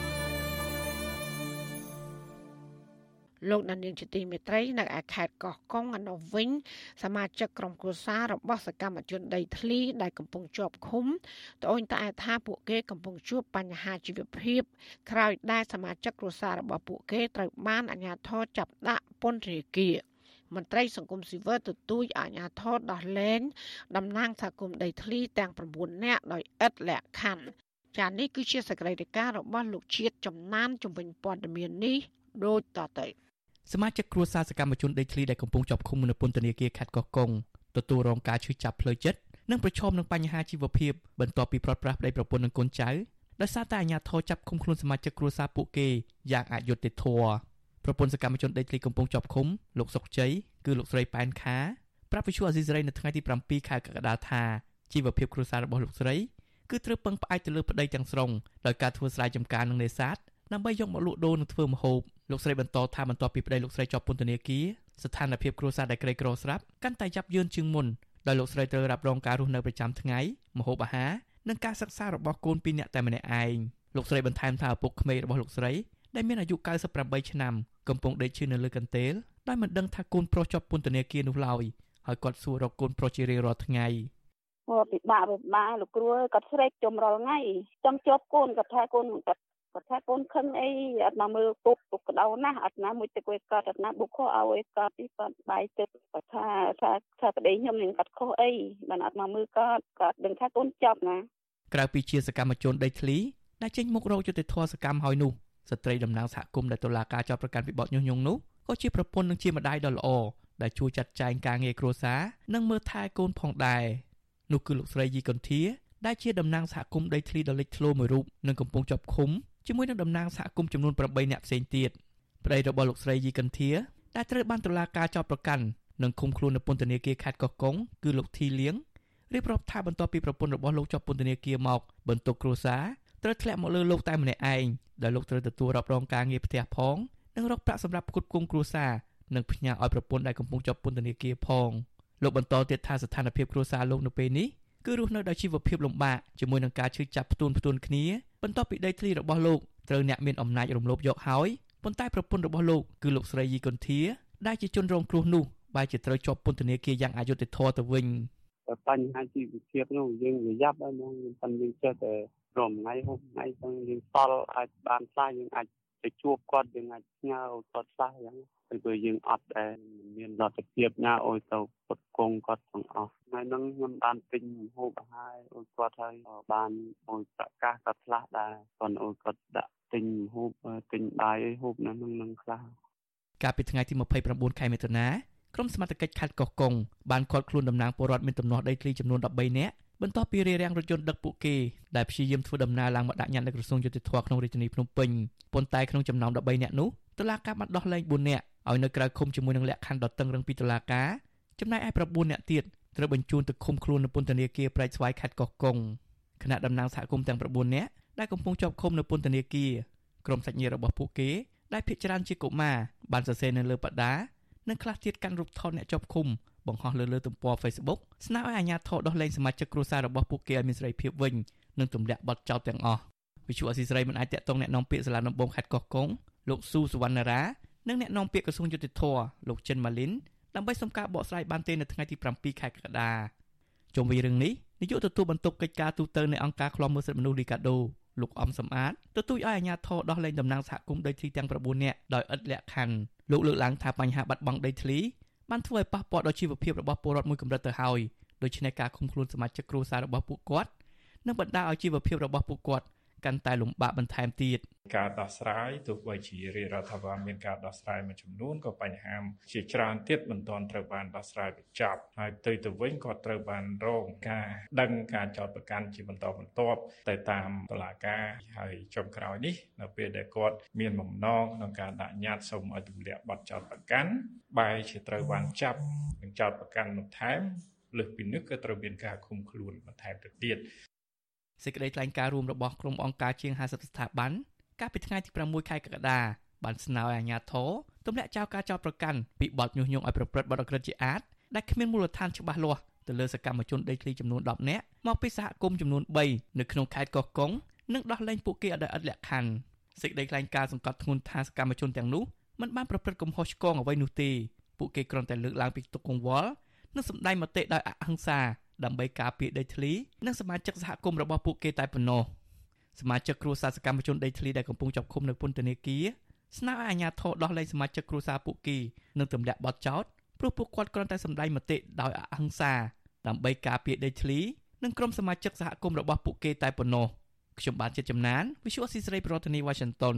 លោកដានៀងជាទីមេត្រីនៅឯខេត្តកោះកុងអនុវិញសមាជិកក្រុមគ្រួសាររបស់សកម្មជនដីធ្លីដែលកំពុងជាប់ឃុំត្អូញត្អែថាពួកគេកំពុងជួបបញ្ហាជីវភាពក្រោយដែលសមាជិកគ្រួសាររបស់ពួកគេត្រូវបានអាជ្ញាធរចាប់ដាក់ពន្ធនាគារមន្ត្រីសង្គមស៊ីវិលទទូចអាជ្ញាធរដោះលែងតំណាងសហគមន៍ដីធ្លីទាំង9នាក់ដោយឥតលក្ខខណ្ឌចា៎នេះគឺជាសកម្មភាពរបស់លោកជាតិចំណានជំវិញព័ត៌មាននេះដូចតទៅ សមាជិកគ្រួសារសកម្មជនដេកឃ្លីដែលកំពុងជាប់ឃុំនៅពន្ធនាគារខេត្តកោះកុងទទួលរងការឈឺចាប់ផ្លូវចិត្តនិងប្រឈមនឹងបញ្ហាជីវភាពបន្ទាប់ពីប្រត់ប្រាស់ប្តីប្រពន្ធនិងកូនចៅដោយសារតែអាជ្ញាធរចាប់ឃុំខ្លួនសមាជិកគ្រួសារពួកគេយ៉ាងអយុត្តិធម៌ប្រពន្ធសកម្មជនដេកឃ្លីកំពុងជាប់ឃុំលោកសុកជ័យគឺលោកស្រីប៉ែនខាប្រាប់វិទ្យុអាស៊ីសេរីនៅថ្ងៃទី7ខែកក្កដាថាជីវភាពគ្រួសាររបស់លោកស្រីគឺត្រូវពឹងផ្អែកទៅលើប្តីទាំងស្រុងដោយការធ្វើស្រែចម្ការនិងនេសាទដើម្បីយកមកលក់ដូរនិងធ្វើម្ហូប លោកស្រីបន្តថាបន្ទាប់ពីប្តីលោកស្រីជាប់ពន្ធនាគារស្ថានភាពគ្រួសារដែលក្រីក្រស្រាប់កាន់តែយ៉ាប់យឺនជាងមុនដោយលោកស្រីត្រូវរ៉ាប់រងការរស់នៅប្រចាំថ្ងៃម្ហូបអាហារនិងការសិក្សារបស់កូនពីរនាក់តែម្នាក់ឯងលោកស្រីបន្ថែមថាឪពុកក្មេករបស់លោកស្រីដែលមានអាយុ98ឆ្នាំកំពុងដេកឈឺនៅលើកន្ទេលដោយមិនដឹងថាកូនប្រុសជាប់ពន្ធនាគារនោះឡើយហើយគាត់សួររកកូនប្រុសជារៀងរាល់ថ្ងៃគាត់ពិបាកពិបាកលោកគ្រូគាត់ស្រែកចំរាល់ថ្ងៃចង់ជាប់កូនគាត់ថាកូនគាត់ គាត់ថាកូនខឹងអីអត់មកមើលពុកពុកក្តៅណាស់អត់ណាមួយទឹកគាត់គាត់អត់ណាបុកខុសឲ្យគាត់ទីគាត់បាយទឹកគាត់ថាថាថាប្តីខ្ញុំនឹងគាត់ខុសអីបានអត់មកមើលគាត់គាត់ដឹងថាកូនចាប់ណាក្រៅពីជាសកម្មជនដេកធ្លីដែលចេញមុខរកយុត្តិធម៌សកម្មហើយនោះស្ត្រីតំណាងសហគមន៍ដែលតុលាការចោទប្រកាន់ពីបទញុះញង់នោះក៏ជាប្រពន្ធនិងជាម្ដាយដ៏ល្អដែលជួយចាត់ចែងការងារគ្រួសារនិងមើលថែកូនផងដែរនោះគឺលោកស្រីយីកុនធាដែលជាតំណាងសហគមន៍ដីធ្លីដ៏លេចធ្លោមួយរូបនិងកំពុងជាប់ឃុំ ជាមួយនឹងតំណាងសហគមន៍ចំនួន8នាក់ផ្សេងទៀតប្តីរបស់លោកស្រីយីកន្ធាដែលត្រូវបានតុលាការចោទប្រកាន់និងឃុំខ្លួននៅពន្ធនាគារខេត្តកោះកុងគឺលោកធីលៀងរៀបរាប់ថាបន្ទាប់ពីប្រពន្ធរបស់លោកជាប់ពន្ធនាគារមកបន្ទុកគ្រួសារត្រូវធ្លាក់មកលើលោកតែម្នាក់ឯងដែលលោកត្រូវទទួលរ៉ាប់រងការងារផ្ទះផងនិងរកប្រាក់សម្រាប់ផ្គត់ផ្គង់គ្រួសារនិងផ្ញើឲ្យប្រពន្ធដែលកំពុងជាប់ពន្ធនាគារផងលោកបន្តទៀតថាស្ថានភាពគ្រួសារលោកនៅពេលនេះគឺរស់នៅដោយជីវភាពលំបាកជាមួយនឹងការឈឺចាប់ផ្ទួនផ្ទួនគ្នា បន្ទាប់ពីដីធ្លីរបស់លោកត្រូវអ្នកមានអំណាចរំលោភយកហើយប៉ុន្តែប្រពន្ធរបស់លោកគឺលោកស្រីយីកុនធាដែលជាជនរងគ្រោះនោះបែរជាត្រូវជាប់ពន្ធនាគារយ៉ាងអយុត្តិធម៌ទៅវិញបញ្ហាជីវភាពនោះយើងប្រយ័ត្នហើយហ្នឹងប៉ុន្តែយើងចេះតែរំថ្ងៃហូបថ្ងៃទៅយើងសល់អាចបានខ្លះយើងអាចទៅជួបគាត់យើងអាចផ្ញើឲ្យគាត់ខ្លះយ៉ាង ពីព្រោះយើងអត់ដែលមានលទ្ធភាពណាអុយទៅពុតគង់គាត់ទាំងអស់ថ្ងៃហ្នឹងខ្ញុំបានទិញហូបអាហារអុយគាត់ហើយបានអុយប្រកាសគាត់ខ្លះដែរគាត់អុយគាត់ដាក់ទិញហូបទិញបាយអីហូបនៅហ្នឹងនឹងខ្លះកាលពីថ្ងៃទី29ខែមិថុនាក្រុមសមត្ថកិច្ចខេត្តកោះកុងបានឃាត់ខ្លួនតំណាងពលរដ្ឋមានទំនាស់ដីធ្លីចំនួន13នាក់បន្ទាប់ពីរារាំងរថយន្តដឹកពួកគេដែលព្យាយាមធ្វើដំណើរឡើងមកដាក់ញត្តិនៅក្រសួងយុតិធធក្នុងរាជធានីភ្នំពេញប៉ុន្តែក្នុងចំណោម13នាក់នោះតុលាការបានដោះលែង4នាក់ ឲ្យនៅក្រៅឃុំជាមួយនឹងលក្ខខណ្ឌដ៏តឹងរឹងពីតុលាការចំណែកឯ9នាក់ទៀតត្រូវបញ្ជូនទៅឃុំខ្លួននៅពន្ធនាគារប្រែកស្វាយខេត្តកោះកុងគណៈតំណាងសហគមន៍ទាំង9នាក់ដែលកំពុងជាប់ឃុំនៅពន្ធនាគារក្រុមសាច់ញាតិរបស់ពួកគេដែលភ័យច្រើនជាកុមារបានសរសេរនៅលើបដានិងខ្លះទៀតកាន់រូបថតអ្នកជាប់ឃុំបង្ហោះលើលើទំព័រ Facebook ស្នើឲ្យអាជ្ញាធរដោះលែងសមាជិកគ្រួសាររបស់ពួកគេឲ្យមានសេរីភាពវិញនិងទម្លាក់បទចោទទាំងអស់វិទ្យុអស៊ីសេរីមិនអាចតាក់ទងแนะនាំពាក្យសាលាដំបងខេត្តកោះកុងលោកស៊ូសវណ្ណារា និងអ្នកនាំពាក្យក្រសួងយុតិធធលោកចិនម៉ាលីនដើម្បីសុំការបកស្រាយបានទេនៅថ្ងៃទី7ខែកក្កដាជុំវិញរឿងនេះនាយកទទួលបន្ទុកកិច្ចការទូតនៅអង្គការឃ្លាំមើលសិទ្ធិមនុស្សលីកាដូលោកអំសំអាតទទូចឲ្យអាជ្ញាធរដោះលែងតំណាងសហគមន៍ដីធ្លីទាំង9នាក់ដោយឥតលក្ខខណ្ឌលោកលើកឡើងថាបញ្ហាបាត់បង់ដីធ្លីបានធ្វើឲ្យប៉ះពាល់ដល់ជីវភាពរបស់ពលរដ្ឋមួយកម្រិតទៅហើយដូច្នេះការឃុំខ្លួនសមាជិកគ្រួសាររបស់ពួកគាត់នឹងបណ្ដាលឲ្យជីវភាពរបស់ពួកគាត់ កាន់តែលំបាកបន្ថែមទៀតការដោះស្រាយទោះបីជារាជរដ្ឋាភិបាលមានការដោះស្រាយមួយចំនួនក៏បញ្ហាជាច្រើនទៀតមិនទាន់ត្រូវបានដោះស្រាយបញ្ចប់ហើយផ្ទុយទៅវិញក៏ត្រូវបានរងការដឹងការចោទប្រកាន់ជាបន្តបន្ទាប់ទៅតាមតុលាការហើយចុងក្រោយនេះនៅពេលដែលគាត់មានបំណងក្នុងការដាក់ញត្តិសូមឲ្យទម្លាក់បទចោទប្រកាន់បែរជាត្រូវបានចាប់និងចោទប្រកាន់បន្ថែមលើសពីនេះក៏ត្រូវមានការឃុំខ្លួនបន្ថែមទៅទៀត សេចក្តីថ្លែងការណ៍រួមរបស់ក្រុមអង្គការជាង50ស្ថាប័នកាលពីថ្ងៃទី6ខែកក្កដាបានស្នើឲ្យអាជ្ញាធរទម្លាក់ចោលការចោទប្រកាន់ពីបទញុះញង់ឲ្យប្រព្រឹត្តបទអក្រិតជាអាតដែលគ្មានមូលដ្ឋានច្បាស់លាស់ទៅលើសកម្មជនដីធ្លីចំនួន10នាក់មកពីសហគមន៍ចំនួន3នៅក្នុងខេត្តកោះកុងនិងដោះលែងពួកគេឲ្យដោយឥតលក្ខខណ្ឌសេចក្តីថ្លែងការណ៍សង្កត់ធ្ងន់ថាសកម្មជនទាំងនោះមិនបានប្រព្រឹត្តកំហុសឆ្គងអ្វីនោះទេពួកគេគ្រាន់តែលើកឡើងពីទុកកង្វល់និងសម្ដែងមតិដោយអហិង្សា ដើម្បីការពារដីធ្លីនិងសមាជិកសហគមន៍របស់ពួកគេតែប៉ុណ្ណោះសមាជិកគ្រួសារសកម្មជនដីធ្លីដែលកំពុងជាប់ឃុំនៅពន្ធនាគារស្នើឲ្យអាជ្ញាធរដោះលែងសមាជិកគ្រួសារពួកគេនិងទម្លាក់បទចោទព្រោះពួកគាត់គ្រាន់តែសម្ដែងមតិដោយអហិង្សាដើម្បីការពារដីធ្លីនិងក្រុមសមាជិកសហគមន៍របស់ពួកគេតែប៉ុណ្ណោះខ្ញុំបាទជាចំណាន Visual Assisray ប្រធានាទី Washington